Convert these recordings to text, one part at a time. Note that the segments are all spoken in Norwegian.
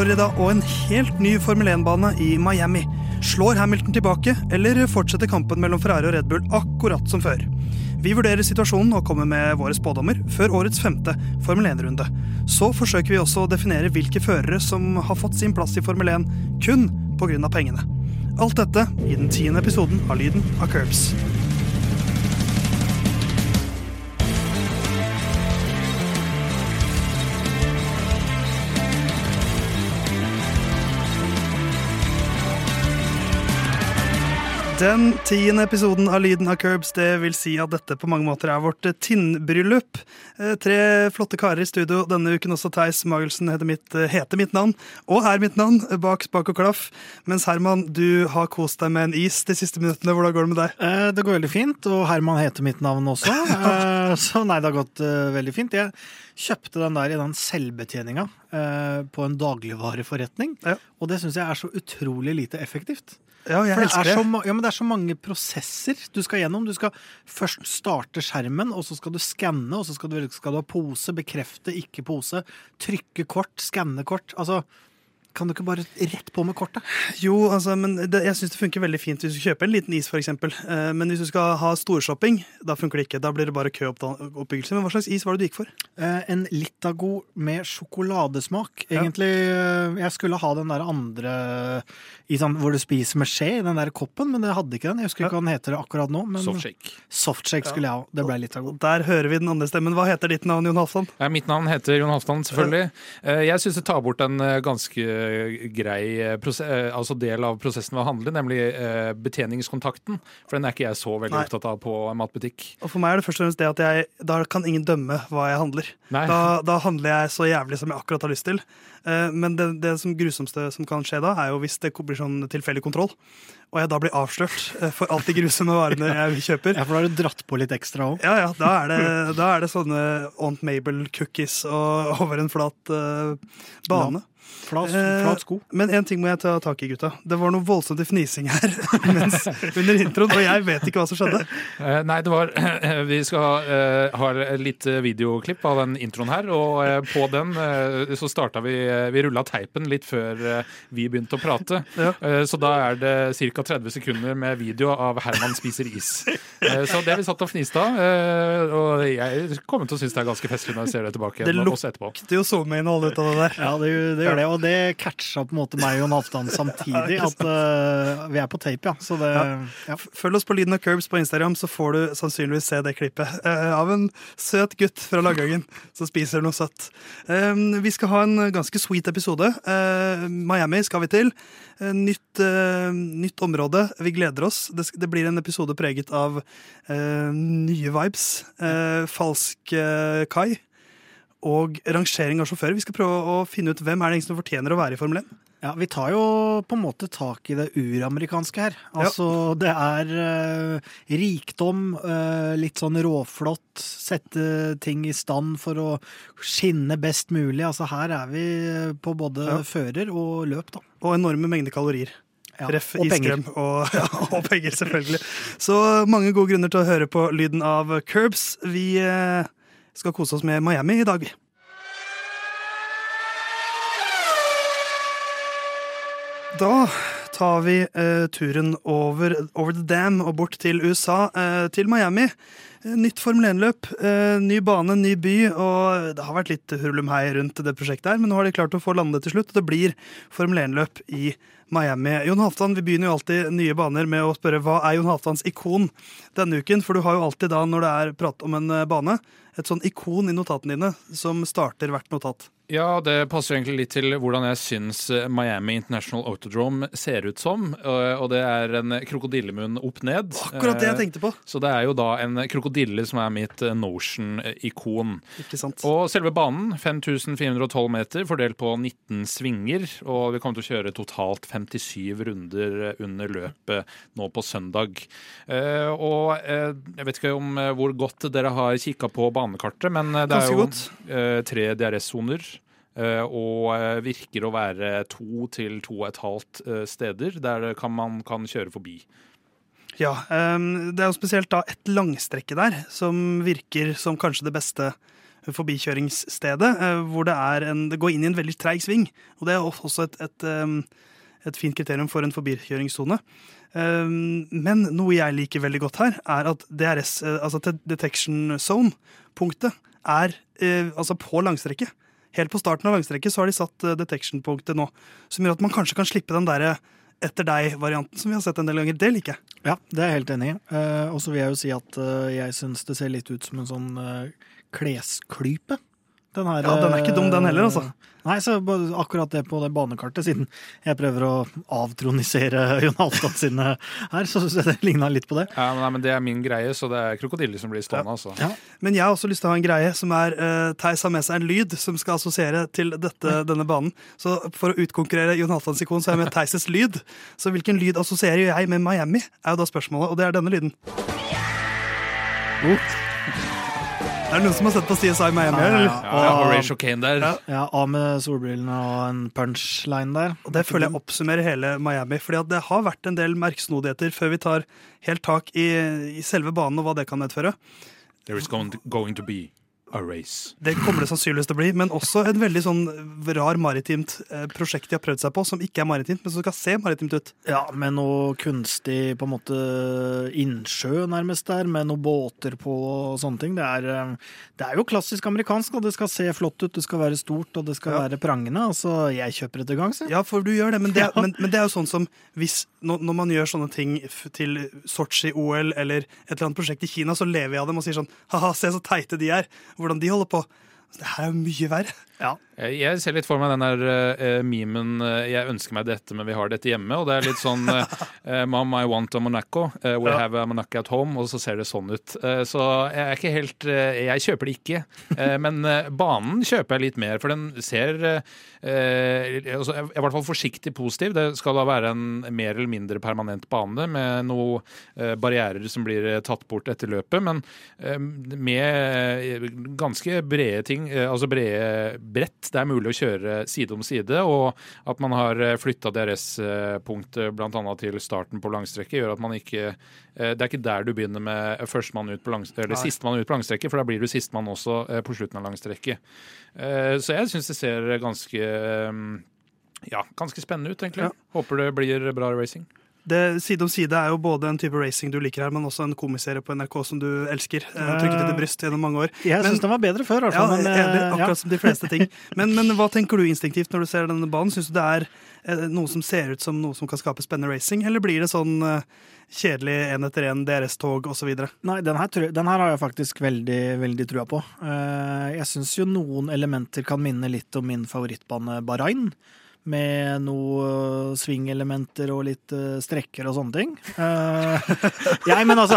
Florida og en helt ny Formel 1-bane i Miami. Slår Hamilton tilbake, eller fortsetter kampen mellom Ferrari og Red Bull akkurat som før? Vi vurderer situasjonen og kommer med våre spådommer før årets femte Formel 1-runde. Så forsøker vi også å definere hvilke førere som har fått sin plass i Formel 1 kun pga. pengene. Alt dette i den tiende episoden av Lyden av Curbs. Den tiende episoden av Lyden av Curbs, det vil si at dette på mange måter er vårt tinnbryllup. Eh, Tre flotte karer i studio denne uken også. Theis Magelsen heter mitt, eh, heter mitt navn, og er mitt navn, bak spak og klaff. Mens Herman, du har kost deg med en is de siste minuttene. Hvordan går det med deg? Eh, Det går veldig fint, og Herman heter mitt navn også. Eh, Så nei, det har gått eh, veldig fint. Jeg kjøpte den der i den selvbetjeninga eh, på en dagligvareforretning, Ja. og det syns jeg er så utrolig lite effektivt. Ja, jeg For det elsker er, det. så, ma- ja, men det er så mange prosesser du skal gjennom. Du skal først starte skjermen, og så skal du skanne, og så skal du, skal du ha pose, bekrefte, ikke pose, trykke kort, skanne kort. Altså, kan du ikke bare rett på med kortet? Jo, altså, men det, jeg syns det funker veldig fint hvis du kjøper en liten is, f.eks. Eh, men hvis du skal ha storshopping, da funker det ikke. Da blir det bare køoppbyggelse. Men hva slags is var det du gikk for? Eh, en Litago med sjokoladesmak. Egentlig, eh, jeg skulle ha den der andre i sånn, hvor du spiser med skje i den der koppen, men det hadde ikke den. Jeg husker ikke hva den heter akkurat nå. Men Softshake. Softshake skulle jeg ha. Det ble Litago. Der hører vi den andre stemmen. Hva heter ditt navn, Jon Halvdan? Ja, mitt navn heter Jon Halvdan, selvfølgelig. Eh, Jeg syns det tar bort en eh, ganske grei eh, eh, altså del av prosessen ved å handle, nemlig eh, betjeningskontakten. For den er ikke jeg så veldig Nei. opptatt av på matbutikk. Og For meg er det først og fremst det at jeg, da kan ingen dømme hva jeg handler. Da, da handler jeg så jævlig som jeg akkurat har lyst til. Eh, Men det, det som grusomste som kan skje da, er jo hvis det blir sånn tilfeldig kontroll, og jeg da blir avslørt eh, for alt de grusomme varene jeg kjøper. Ja, for da har du dratt på litt ekstra òg. Ja, ja, da er det, da er det sånne Aunt Mabel-cookies og over en flat uh, bane. Flat, Eh, flat sko. Men en ting må jeg ta tak i, gutta. Det var noe voldsomt i fnising her mens, under introen, og jeg vet ikke hva som skjedde. Eh, Nei, det var Vi skal eh, ha litt videoklipp av den introen her, og eh, på den eh, så starta vi Vi rulla teipen litt før eh, vi begynte å prate. Ja. Eh, Så da er det ca. 30 sekunder med video av Herman spiser is. Eh, Så det vi satt og fniste av, eh, og jeg kommer til å synes det er ganske festlig når jeg ser det tilbake Det igjen. Det er jo SoMe-innhold ut av det der. Ja, det, det gjør det. Og det catcha på en måte meg og Jon Halvdan samtidig. At uh, vi er på tape, ja. Så det ja. Følg oss på Lyden og Curbs på Instagram, så får du sannsynligvis se det klippet uh, av en søt gutt fra Lagangen som spiser noe søtt. Uh, vi skal ha en ganske sweet episode. Eh, Miami skal vi til. Nytt, nytt område. Vi gleder oss. Det, det blir en episode preget av nye vibes. Falsk kai. Og rangering av sjåfører. Vi skal prøve å finne ut hvem er det som fortjener å være i Formel 1. Ja, Vi tar jo på en måte tak i det uramerikanske her. Altså, Det er uh, rikdom, uh, litt sånn råflott, sette ting i stand for å skinne best mulig. Altså Her er vi på både Ja. fører og løp, da. Og enorme mengder kalorier. Ja, Ref og penger. iskrem og, ja, og penger, selvfølgelig. Så mange gode grunner til å høre på lyden av Curbs. Vi eh, skal kose oss med Miami i dag. vi. Da tar vi eh, turen over, over the dam og bort til USA, eh, til Miami. Eh, Nytt Formel 1-løp, eh, ny bane, ny by, og det har vært litt hurlumhei rundt det prosjektet her, men nå har de klart å få landet til slutt, og det blir Formel 1-løp i Miami. Jon Halvdan, vi begynner jo alltid nye baner med å spørre hva er Jon Halvdans ikon denne uken? For du har jo alltid da, når det er prat om en eh, bane, et sånn ikon i notatene dine som starter hvert notat. Ja, det passer egentlig litt til hvordan jeg syns eh, Miami International Autodrome ser ut som. og- Og det er en krokodillemunn opp ned. Akkurat det jeg Eh, tenkte på. Så det er jo da en krokodille som er mitt eh, Notion-ikon. Ikke sant? Og selve banen, 5412 meter, fordelt på 19 svinger. Og vi kommer til å kjøre totalt 57 runder under løpet nå på søndag. Eh, og eh, jeg vet ikke om eh, hvor godt dere har kikka på banekartet, men eh, det er jo eh, tre DRS-soner. Eh, og eh, virker å være to til to og et halvt eh, steder der kan, man kan kjøre forbi. Ja, ehm, Det er jo spesielt da et langstrekke der som virker som kanskje det beste forbikjøringsstedet, hvor det, en, det går inn i en veldig treig sving. Og det er også et, et, um, et fint kriterium for en forbikjøringssone. Um, men noe jeg liker veldig godt her, er at DRS, altså detection zone-punktet, er altså på langstrekket. Helt på starten av langstrekket så har de satt eh, detection-punktet nå, som gjør at man kanskje kan slippe den derre etter deg-varianten som vi har sett en del ganger. Det liker jeg. Ja, det er jeg helt enig i. Eh, og så vil jeg jo si at eh, jeg syns det ser litt ut som en sånn eh, klesklype. Den her, Ja, den er ikke dum, den heller, altså. eh, Nei, så akkurat det på det banekartet, siden jeg prøver å avtronisere Jon Halvdan sine her, så syns jeg det ligna litt på det. Ja, men, nei, men Det er min greie, så det er krokodiller som blir stående. altså. Ja. Men jeg har også lyst til å ha en greie som er uh, Theis har med seg en lyd som skal assosiere til dette, denne banen. Så for å utkonkurrere Jon Halvdans ikon, så har jeg med Theises lyd. Så hvilken lyd assosierer jeg med Miami, er jo da spørsmålet, og det er denne lyden. Er det er noen som har sett på CSI Miami? Ja, ja, ja. Ja, ja, og der. Ja. Ja, Av med solbrillene og en punchline der. Og det føler jeg oppsummerer hele Miami. fordi at det har vært en del merksnodigheter før vi tar helt tak i, i selve banen og hva det kan medføre. There is going to, going to be a race. Det kommer det sannsynligvis til å bli, men også et veldig sånn rar maritimt eh, prosjekt de har prøvd seg på, som ikke er maritimt, men som skal se maritimt ut. Ja, med noe kunstig på en måte innsjø nærmest der, med noen båter på og sånne ting. Det er, eh, det er jo klassisk amerikansk, og det skal se flott ut, det skal være stort og det skal Ja. være prangende. Altså, jeg kjøper etter gang, så. Ja, for du gjør det, men det, Ja. men, men det er jo sånn som hvis når, når man gjør sånne ting til Sotsji-OL eller et eller annet prosjekt i Kina, så lever jeg av dem og sier sånn ha-ha, se så teite de er, hvordan de holder på. Det her er jo mye verre. Ja. Jeg ser litt for meg den der uh, memen uh, 'Jeg ønsker meg dette, men vi har dette hjemme'. Og det er litt sånn uh, 'Mom, I want a Monaco. Uh, we Ja. have a Monaco at home'. Og så ser det sånn ut. Så jeg er ikke helt Jeg kjøper det ikke. Men banen kjøper jeg litt mer, for den ser altså, jeg er I hvert fall forsiktig positiv. Det skal da være en mer eller mindre permanent bane med noen barrierer som blir tatt bort etter løpet, men med ganske brede ting, altså brede brett. Det er mulig å kjøre side om side, og at man har flytta DRS-punktet bl.a. til starten på langstrekket, gjør at man ikke eh, Det er ikke der du begynner med førstemann ut på langstrekket, eller sistemann ut på langstrekket, for da blir du sistemann også eh, på slutten av langstrekket. Eh, Så jeg syns det ser ganske eh, ja, ganske spennende ut, egentlig. Ja. Håper det blir bra racing. Det, side om side er jo både en type racing du liker her, men også en komiserie på NRK som du elsker. Eh, trykket ditt i bryst gjennom mange år. Jeg syns den var bedre før, i hvert fall. Ja, men, er enig, akkurat ja. som de fleste ting. Men, men hva tenker du instinktivt når du ser denne banen? Syns du det er eh, noe som ser ut som noe som kan skape spennende racing, eller blir det sånn eh, kjedelig én etter én DRS-tog osv.? Nei, den her, den her har jeg faktisk veldig, veldig trua på. Eh, Jeg syns jo noen elementer kan minne litt om min favorittbane Bahrain. Med noe swing-elementer og litt eh, strekker og sånne ting. Eh, jeg, men altså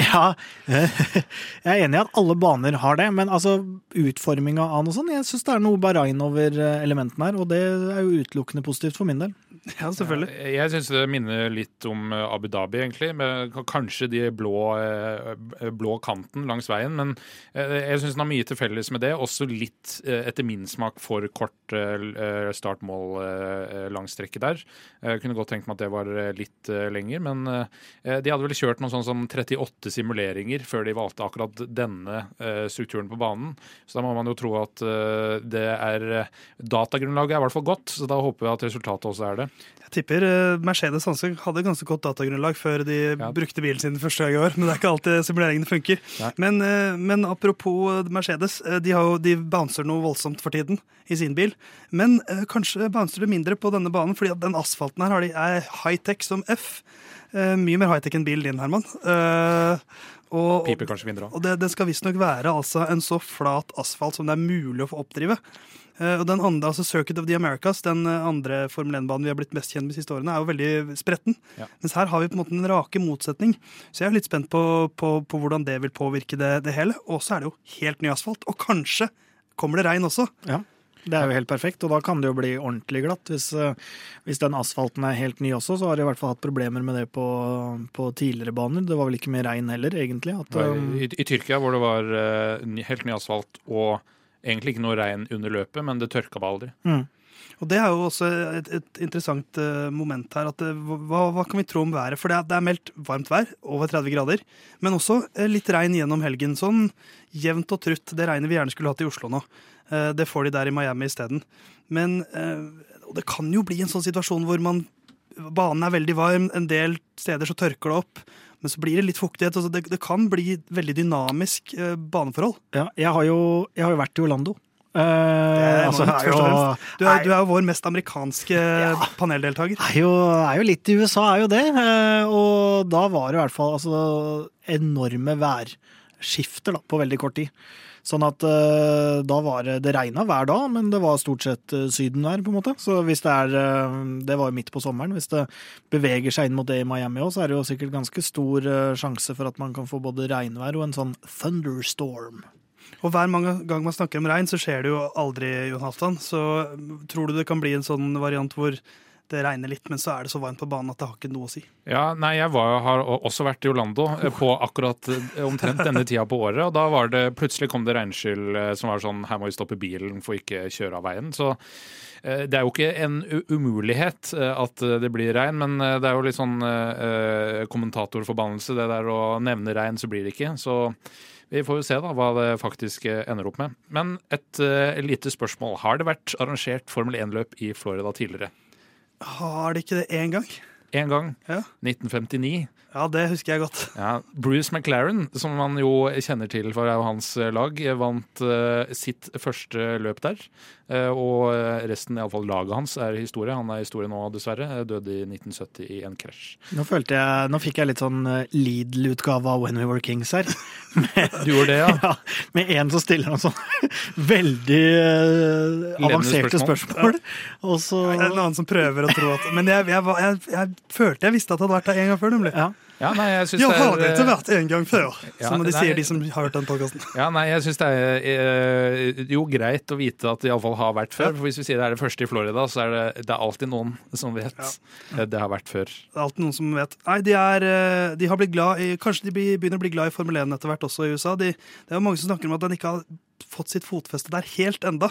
Ja. Jeg er enig i at alle baner har det, men altså utforminga av noe sånt Jeg syns det er noe Bahrain over eh, elementene her, og det er jo utelukkende positivt for min del. Ja, selvfølgelig. Eh, Jeg syns det minner litt om eh, Abu Dhabi, egentlig. Med kanskje de blå, eh, blå kanten langs veien. Men eh, jeg syns den har mye til felles med det. Også litt, eh, etter min smak, for kort eh, start-mål-langstrekke der. Jeg kunne godt tenkt meg at det var eh, litt eh, lenger. Men eh, de hadde vel kjørt noe sånn som 38 simuleringer før de valgte akkurat denne eh, strukturen på banen. Så da må man jo tro at eh, det er eh, Datagrunnlaget er i hvert fall godt, så da håper vi at resultatet også er det. Tipper eh, Mercedes Hansen hadde ganske godt datagrunnlag før de Ja. brukte bilen sin første gang i år, men det er ikke alltid simuleringene funker. Men, eh, men apropos eh, Mercedes, de, har jo, de bouncer noe voldsomt for tiden i sin bil. Men kanskje bouncer det mindre på denne banen, fordi at den asfalten her er high-tech som F. Mye mer high-tech enn bilen din, Herman. Og, Piper kanskje mindre og det, det skal visstnok være altså en så flat asfalt som det er mulig å få oppdrive. Uh, og den andre, altså Circuit of the Americas, den eh, andre Formel 1-banen vi har blitt mest kjent med de siste årene, er jo veldig spretten. Ja. Mens her har vi på en måte en rake motsetning. Så jeg er litt spent på, på, på hvordan det vil påvirke det, det hele. Og så er det jo helt ny asfalt. Og kanskje kommer det regn også. Ja, det er jo helt perfekt, og da kan det jo bli ordentlig glatt. Hvis, eh, hvis den asfalten er helt ny også, så har de i hvert fall hatt problemer med det på, på tidligere baner. Det var vel ikke med regn heller, egentlig. At, um, I, I Tyrkia hvor det var eh, helt ny asfalt og egentlig ikke noe regn under løpet, men det tørka bare aldri. mm. Og det er jo også et, et interessant uh, moment her. At, uh, hva, hva, kan vi tro om været? For det er, det er meldt varmt vær, over 30 grader. Men også uh, litt regn gjennom helgen. Sånn jevnt og trutt. Det regnet vi gjerne skulle hatt i Oslo nå. Det får de der i Miami isteden. Men det kan jo bli en sånn situasjon hvor man banen er veldig varm, en del steder så tørker det opp. Men så blir det litt fuktighet. Altså det, det, kan bli veldig dynamisk eh, baneforhold. Ja, jeg har, jo, jeg har jo vært i Orlando. Eh, altså, er jo, du, er, du, er, jo vår mest amerikanske ja, paneldeltaker. Er jo, er jo litt i USA, er jo det. Eh, og da var det i hvert fall altså, enorme værskifter da, på veldig kort tid. Sånn at uh, da var det Det regna hver dag, men det var stort sett uh, sydenvær, på en måte. Så hvis det er uh, Det var jo midt på sommeren. Hvis det beveger seg inn mot det i Miami òg, så er det jo sikkert ganske stor sjanse for at man kan få både regnvær og en sånn thunderstorm. Og hver gang man snakker om regn, så skjer det jo aldri, Jon Halvdan. Så tror du det kan bli en sånn variant hvor det regner litt, men så er det så varmt på banen at det har ikke noe å si. Ja, nei, Jeg var, har også vært i Orlando eh, på akkurat eh, omtrent denne tida på året. og Da var det plutselig kom det regnskyll eh, som var sånn her må vi stoppe bilen for ikke kjøre av veien. Så det er jo ikke en umulighet at det blir regn, men det er jo litt sånn kommentatorforbannelse. Det der å nevne regn, så blir det ikke. Så vi får jo se da hva det faktisk ender opp med. Men et lite spørsmål. Har det vært arrangert Formel 1-løp i Florida tidligere? Har de ikke det én gang? Én gang. Ja. 1959. Ja, det husker jeg godt. Ja, Bruce McLaren, som man jo kjenner til for hans lag, vant uh, sitt første løp der. Uh, og resten, iallfall laget hans, er historie. Han er historie nå, dessverre. Døde i 1970 i en krasj. Nå følte jeg, nå fikk jeg litt sånn uh, Lidl-utgave av When We Were Kings her. Med, du gjorde det, ja? ja med en som stiller noen sånn veldig avanserte spørsmål. Ja. Og så En annen som prøver å tro at Men jeg, jeg, jeg, jeg følte jeg visste at det hadde vært der en gang før, nemlig. Ja. Ja, nei, jeg ja, det har det etter hvert en gang før, ja, som de nei, sier, de som har hørt den podkasten. Ja, nei, jeg syns det er eh, jo greit å vite at det iallfall har vært før. For hvis vi sier det er det første i Florida, så er det, det er alltid noen som vet ja. det har vært før. Det er alltid noen som vet. Nei, de, er, eh, de har blitt glad i Kanskje de begynner å bli glad i Formel 1 etter hvert også i USA. De, det er jo mange som snakker om at den ikke har fått sitt fotfeste der helt enda.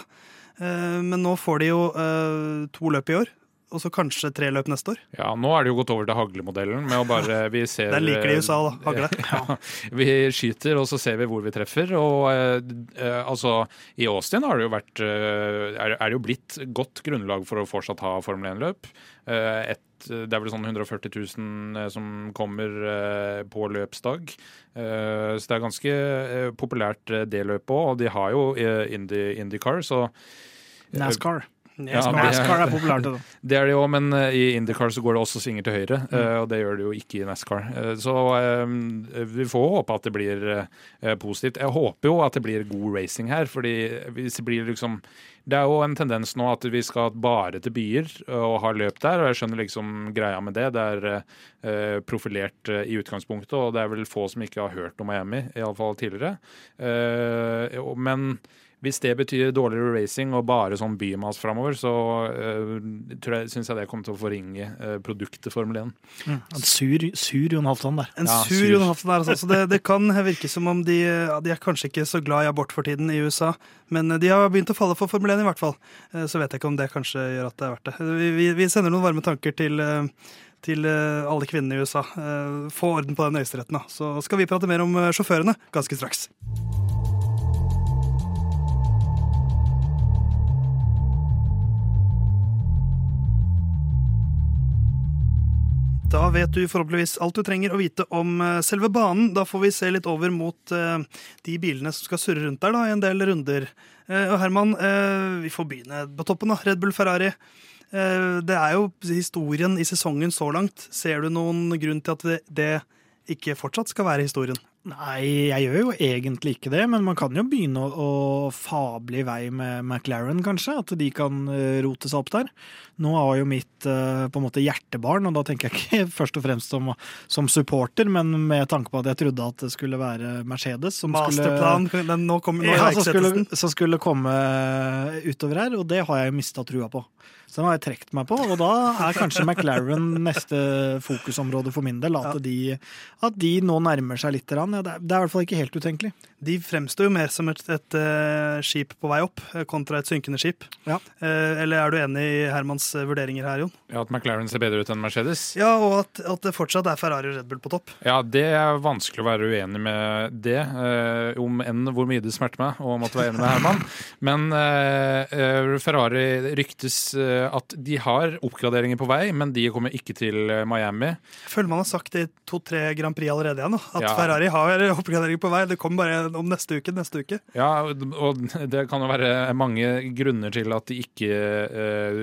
Eh, men nå får de jo to løp i år og så kanskje tre løp neste år. Ja, nå er det jo gått over til haglemodellen. med å bare, vi ser... Den liker de i USA, da. Hagle. Ja, vi skyter, og så ser vi hvor vi treffer. Og eh, eh, altså, i Austin har det jo vært eh, er, er det jo blitt godt grunnlag for å fortsatt ha Formel 1-løp. Eh, det er vel sånn 140 000 eh, som kommer eh, på løpsdag. Så det er ganske populært, det løpet òg. Og de har jo Indy, IndyCar, så NASCAR. Ja, NASCAR er populært. Da. Det er det jo, men eh, i IndyCar så går det også svinger til høyre. Mm. Eh, og det gjør det jo ikke i NASCAR. Eh, så vi får håpe at det blir positivt. Jeg håper jo at det blir god racing her, fordi hvis det blir liksom det er jo en tendens nå at vi skal bare til byer og ha løp der, og jeg skjønner liksom greia med det. Det er uh, profilert uh, i utgangspunktet, og det er vel få som ikke har hørt om Miami, iallfall tidligere. Uh, men hvis det betyr dårligere racing og bare sånn bymas framover, så uh, syns jeg det kommer til å forringe uh, produktet Formel 1. Mm. En sur, sur Jon Halvdan der. En ja, sur, sur Jon Halvdan der, altså. Det, det, kan virke som om de, de, er kanskje ikke så glad i abort for tiden i USA, men de har begynt å falle for Formel 1 i hvert fall. Uh, så vet jeg ikke om det kanskje gjør at det er verdt det. Vi, vi, vi sender noen varme tanker til til alle kvinnene i USA. Få orden på den høyesteretten, da. Så skal vi prate mer om sjåførene ganske straks. Da vet du forhåpentligvis alt du trenger å vite om eh, selve banen. Da får vi se litt over mot uh, de bilene som skal surre rundt der da, i en del runder. Uh, og Herman, vi får begynne på toppen. da, Red Bull Ferrari. det er jo historien i sesongen så langt. Ser du noen grunn til at det ikke fortsatt skal være historien? Nei, jeg gjør jo egentlig ikke det, men man kan jo begynne å, å fable i vei med McLaren, kanskje. At de kan uh, rote seg opp der. Nå er jo mitt uh, på en måte hjertebarn, og da tenker jeg ikke først og fremst som, som, supporter, men med tanke på at jeg trodde at det skulle være Mercedes som Masterplan, skulle, den nå kommer, nå ja, som skulle, som skulle komme utover her, og det har jeg mista trua på. Så den har jeg trukket meg på, og da er kanskje McLaren neste fokusområde for min del. At, ja. de, at de, nå nærmer seg litt. Ja, det er, det er i hvert fall ikke helt utenkelig. De fremstår jo mer som et, et, et skip på vei opp, kontra et synkende skip. Ja. Eh, eller er du enig i Hermans vurderinger her, Jon? Ja, At McLaren ser bedre ut enn Mercedes? Ja, og at, at, det fortsatt er Ferrari og Red Bull på topp. Ja, det er vanskelig å være uenig med det. Eh, om enn hvor mye det smerter meg å måtte være enig med Herman. Men Ferrari ryktes at de har oppgraderinger på vei, men de kommer ikke til Miami. Jeg føler man har sagt det i to-tre Grand Prix allerede igjen, at ja. Ferrari har oppgraderinger på vei. Det kommer bare om neste uke. neste uke. Ja, og det kan jo være mange grunner til at de ikke uh,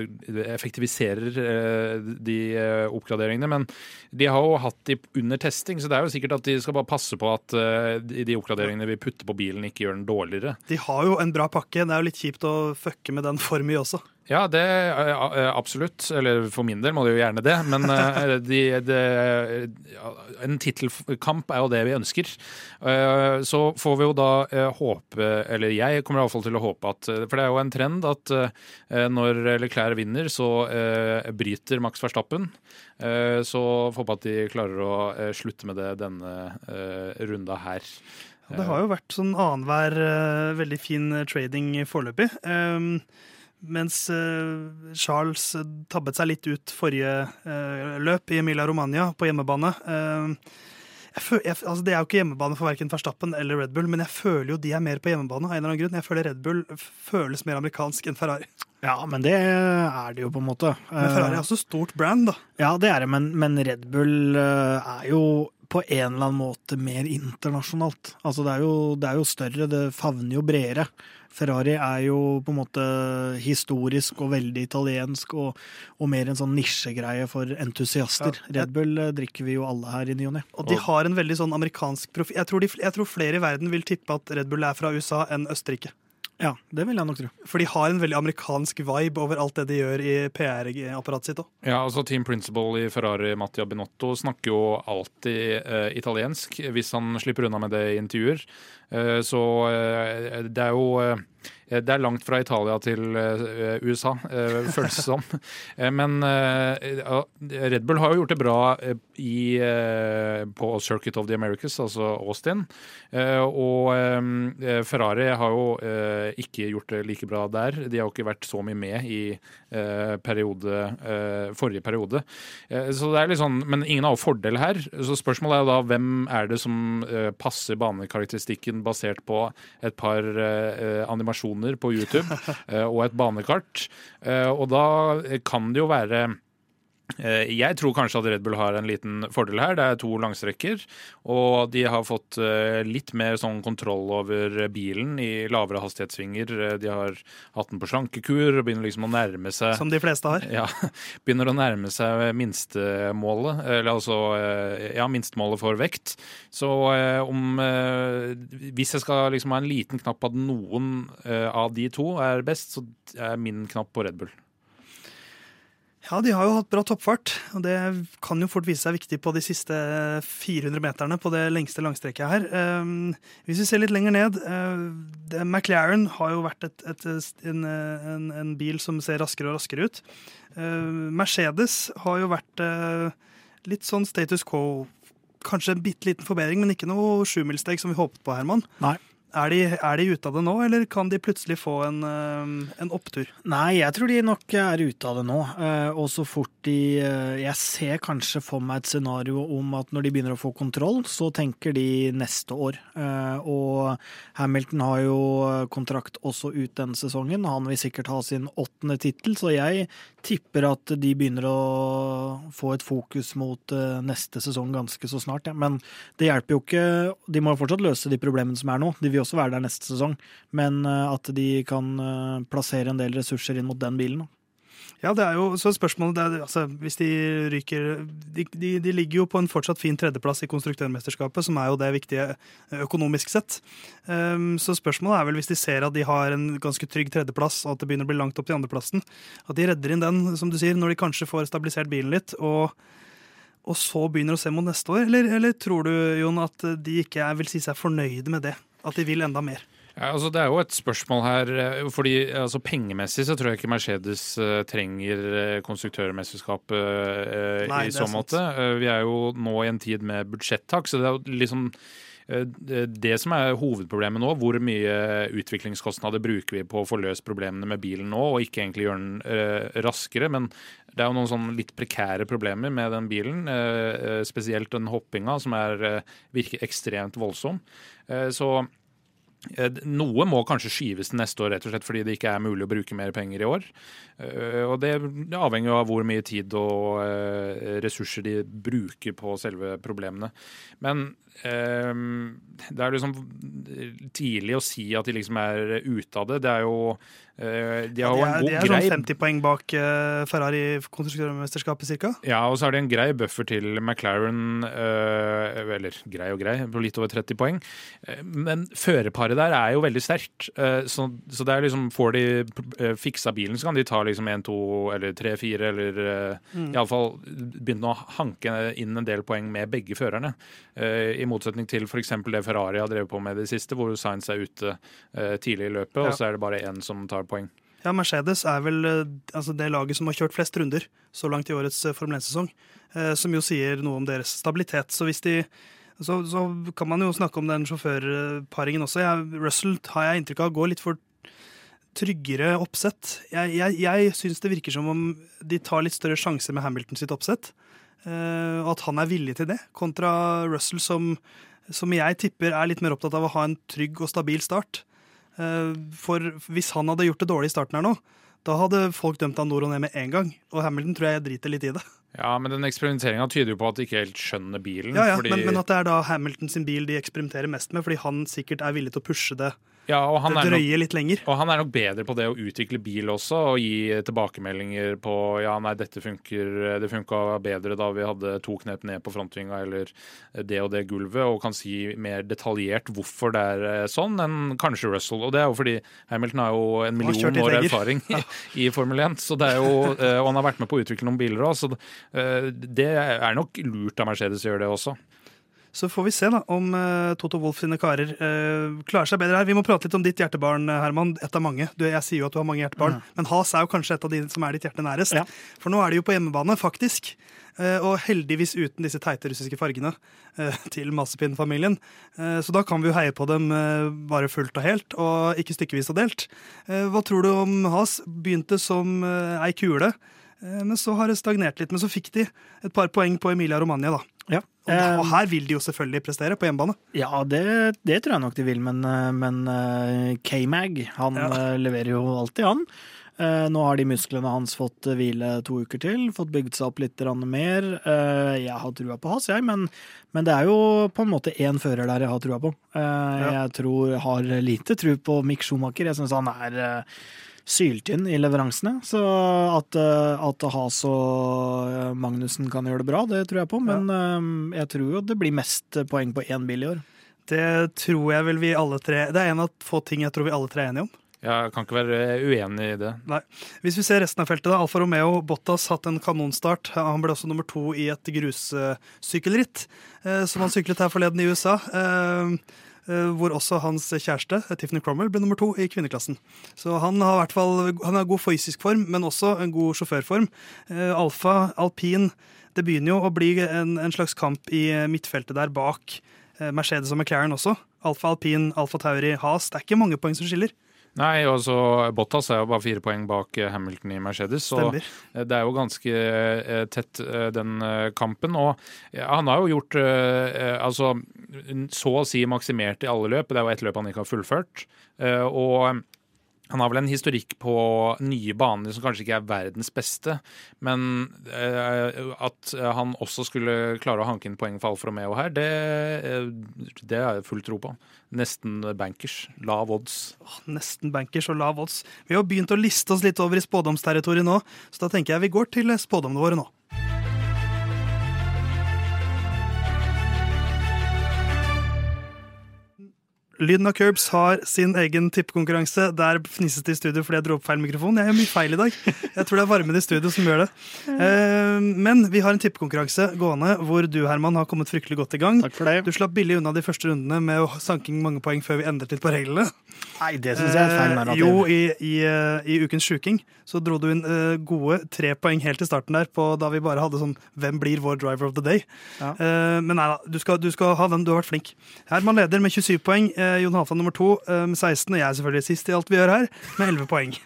effektiviserer uh, de oppgraderingene. Men de har jo hatt de under testing, så det er jo sikkert at de skal bare passe på at de, de oppgraderingene vi putter på bilen, ikke gjør den dårligere. De har jo en bra pakke. Det er jo litt kjipt å fucke med den for mye også. Ja, det absolutt. Eller for min del må det jo gjerne det. Men de, de, en tittelkamp er jo det vi ønsker. Så får vi jo da håpe, eller jeg kommer iallfall til å håpe at For det er jo en trend at når Leclerc vinner, så bryter Max Verstappen. Så får håpe at de klarer å slutte med det denne runda her. Det har jo vært sånn annenhver veldig fin trading foreløpig. Mens uh, Charles tabbet seg litt ut forrige uh, løp i Emilia Romagna på hjemmebane. Jeg føler, jeg, altså det er jo ikke hjemmebane for verken Verstappen eller Red Bull, men jeg føler jo de er mer på hjemmebane. av en eller annen grunn. Jeg føler Red Bull føles mer amerikansk enn Ferrari. Ja, men det er det jo, på en måte. Men Ferrari er også stort brand, da. Ja, det er det, men, men Red Bull er jo på en eller annen måte mer internasjonalt. Altså det er jo, det er jo større, det favner jo bredere. Ferrari er jo på en måte historisk og veldig italiensk, og, og mer en sånn nisjegreie for entusiaster. Ja, Red Bull eh, drikker vi jo alle her i ny og ne. Og de har en veldig sånn amerikansk profil. Jeg, jeg, tror flere i verden vil tippe at Red Bull er fra USA enn Østerrike. Ja, det vil jeg nok tro. For de har en veldig amerikansk vibe over alt det de gjør i PR-apparatet sitt òg. Ja, altså Team Principal i Ferrari, Mattia Binotto, snakker jo alltid eh, italiensk hvis han slipper unna med det i intervjuer. Eh, så eh, det er jo eh, det er langt fra Italia til USA, føles det som. Men Red Bull har jo gjort det bra i, på Circuit of the Americas, altså Austin. Og Ferrari har jo ikke gjort det like bra der. De har jo ikke vært så mye med i periode, forrige periode. Så det er litt sånn, Men ingen har jo fordel her. Så spørsmålet er jo da hvem er det som passer banekarakteristikken basert på et par animasjoner på YouTube eh, og et banekart. Eh, og da kan det jo være Eh, jeg tror kanskje at Red Bull har en liten fordel her. Det er to langstrekker, og de har fått eh, litt mer sånn kontroll over bilen i lavere hastighetssvinger. Eh, de har hatt den på slankekur og begynner liksom å nærme seg Som de fleste har? Ja. Begynner å nærme seg minstemålet, eller altså ja, minstemålet for vekt. Så om Hvis jeg skal liksom ha en liten knapp på at noen av de to er best, så er min knapp på Red Bull. Ja, de har jo hatt bra toppfart, og det kan jo fort vise seg viktig på de siste 400 meterne på det lengste langstrekket her. Um, hvis vi ser litt lenger ned uh, McLaren har jo vært et, et, en, en, en, bil som ser raskere og raskere ut. Uh, Mercedes har jo vært uh, litt sånn status quo. Kanskje en bitte liten forbedring, men ikke noe sjumilssteg som vi håpet på, Herman. Nei. Er de, er de, ute av det nå, eller kan de plutselig få en, eh, en, opptur? Nei, jeg tror de nok er ute av det nå. Eh, og så fort de eh, Jeg ser kanskje for meg et scenario om at når de begynner å få kontroll, så tenker de neste år. Og Hamilton har jo kontrakt også ut denne sesongen. Han vil sikkert ha sin åttende tittel, så jeg tipper at de begynner å få et fokus mot neste sesong ganske så snart. Ja. Men det hjelper jo ikke. De må fortsatt løse de problemene som er nå. De vil også være der neste sesong, men eh, at de kan eh, plassere en del ressurser inn mot den bilen. Ja, det er jo så spørsmålet er, altså, Hvis de ryker de, de, de, ligger jo på en fortsatt fin tredjeplass i konstruktørmesterskapet, som er jo det viktige eh, økonomisk sett. Um, så spørsmålet er vel hvis de ser at de har en ganske trygg tredjeplass, og at det begynner å bli langt opp til andreplassen, at de redder inn den, som du sier, når de kanskje får stabilisert bilen litt. og og så begynner å se mot neste år? Eller, eller tror du Jon, at de ikke vil si seg fornøyde med det? At de vil enda mer? Ja, altså Det er jo et spørsmål her. Eh, fordi altså Pengemessig så tror jeg ikke Mercedes uh, trenger uh, konstruktørmesterskapet i så måte. vi er jo nå i en tid med budsjettak, så det er jo liksom Eh, det som er hovedproblemet nå, hvor mye utviklingskostnader bruker vi på å få løst problemene med bilen nå, og ikke egentlig gjøre den uh, raskere. Men det er jo noen sånn litt prekære problemer med den bilen. Spesielt den hoppinga, som er, virker ekstremt voldsom. Så noe må kanskje skyves til neste år, rett og slett fordi det ikke er mulig å bruke mer penger i år. Og Det avhenger av hvor mye tid og ressurser de bruker på selve problemene. Men det er liksom tidlig å si at de liksom er ute av det. Det er jo Eh, de har jo en god grei De er sånn 50 poeng bak uh, Ferrari konstruktørmesterskapet ca. Ja, og så har de en grei buffer til McLaren, uh, eller grei og grei, på litt over 30 poeng. Uh, men førerparet der er jo veldig sterkt, så, så, det er liksom får de fiksa bilen, så kan de ta liksom 1, 2 eller 3, 4 eller mm. iallfall begynne å hanke inn en del poeng med begge førerne. I motsetning til f.eks. det Ferrari har drevet på med i det siste, hvor Science er ute tidlig i løpet, ja. og så er det bare én som tar poeng. Ja, Mercedes er vel eh, altså det laget som har kjørt flest runder så langt i årets eh, Formel 1-sesong. Eh, som jo sier noe om deres stabilitet. Så de så, så kan man jo snakke om den sjåførparingen også. Jeg, Russell har jeg inntrykk av går litt for tryggere oppsett. Jeg, jeg, jeg syns det virker som om de tar litt større sjanser med Hamilton sitt oppsett. Og at han er villig til det, kontra Russell, som, som jeg tipper er litt mer opptatt av å ha en trygg og stabil start. Eh, for hvis han hadde gjort det dårlig i starten her nå, da hadde folk dømt han nord og ned med en gang. Og Hamilton tror jeg driter litt i det. Ja, men den eksperimenteringa tyder jo på at de ikke helt skjønner bilen. Ja, ja fordi... men, men, at det er da Hamilton sin bil de eksperimenterer mest med, fordi han sikkert er villig til å pushe det ja, og han det drøyer litt lenger. Og han er nok bedre på det å utvikle bil også, og gi tilbakemeldinger på ja, nei, dette funker, det funka bedre da vi hadde to knep ned på frontvinga eller det og det gulvet, og kan si mer detaljert hvorfor det er eh, sånn, enn kanskje Russell. Og det er jo fordi Hamilton har jo en million år erfaring i, i, Formel 1, så det er jo, eh, og han har vært med på å utvikle noen biler òg, så eh, det er nok lurt av Mercedes å gjøre det også. Så får vi se da om uh, Toto Wolff sine karer uh, klarer seg bedre her. Vi må prate litt om ditt hjertebarn, eh, Herman. Et av mange. Du, jeg sier jo at du har mange hjertebarn, mm. men Has er jo kanskje et av de som er ditt hjerte nærest. Ja. For nå er de jo på hjemmebane, faktisk. Uh, og heldigvis uten disse teite russiske fargene til Mazepin-familien. så da kan vi jo heie på dem bare fullt og helt, og ikke stykkevis og delt. hva tror du om Has? Begynte som ei kule. Men så har det stagnert litt. Men så fikk de et par poeng på Emilia Romagna, da. Ja. Og, og, her vil de jo selvfølgelig prestere på hjemmebane. Ja, det, det tror jeg nok de vil, men, eh, men eh, K-Mag han ja. Eh, leverer jo alltid, han. Nå har de musklene hans fått hvile to uker til, fått bygd seg opp litt mer. Jeg har trua på Has, jeg, men, men, det er jo på en måte én fører der jeg har trua på. Jeg tror, har lite tro på Mick Schumacher. Jeg syns han er syltynn i leveransene. Så at, eh, at Has og eh, Magnussen kan gjøre det bra, det tror jeg på. Men ja. Eh, jeg tror jo det blir mest poeng på én bil i år. Det tror jeg vel vi alle tre Det er en av få ting jeg tror vi alle tre er enige om. Jeg kan ikke være uenig i det. Nei. Hvis vi ser resten av feltet, da. Alfa Romeo Bottas hatt en kanonstart. Han ble også nummer to i et grussykkelritt som han syklet her forleden i USA. Eh, hvor også hans kjæreste, Tiffany Cromwell, ble nummer to i kvinneklassen. Så han har i hvert fall han har god fysisk form, men også en god sjåførform. Eh, alfa, alpin Det begynner jo å bli en, en slags kamp i midtfeltet der bak eh, Mercedes og McLaren også. Alfa, alpin, Alfa Tauri, Has. Det er ikke mange poeng som skiller. Nei, altså Bottas er jo bare fire poeng bak eh, Hamilton i Mercedes. Så Stemmer. Eh, det er jo ganske eh, tett, den kampen. Og han har jo gjort altså så å si maksimert i alle løp. Det er jo ett løp han ikke har fullført. Og han har vel en historikk på nye baner som kanskje ikke er verdens beste, men eh, at han også skulle klare å hanke inn poeng for Alfa Romeo her, det, eh, det har jeg full tro på. Nesten bankers. Lav odds. nesten bankers og lav odds. Vi har begynt å liste oss litt over i spådomsterritoriet nå, så da tenker jeg vi går til spådommene våre nå. Lyden av Curbs har sin egen tippekonkurranse. Der fnisses det i studio fordi jeg dro opp feil mikrofon. Jeg gjør mye feil i dag. Jeg tror det er varmen i studio som gjør det. Eh, Men vi har en tippekonkurranse gående hvor du, Herman, har kommet fryktelig godt i gang. Takk for det. Du slapp billig unna de første rundene med å sanking mange poeng før vi endret litt på reglene. Nei, det syns jeg er feil Eh, narrativ. Jo, i, i, eh, i ukens sjuking så dro du inn eh, gode tre poeng helt i starten der, på da vi bare hadde sånn Hvem blir vår driver of the day? Ja. Eh, men nei da, du skal, du skal ha den. Du har vært flink. Herman leder med 27 poeng. Jon Halvdan nummer to eh, med 16. Og jeg er selvfølgelig sist i alt vi gjør her, med 11 poeng.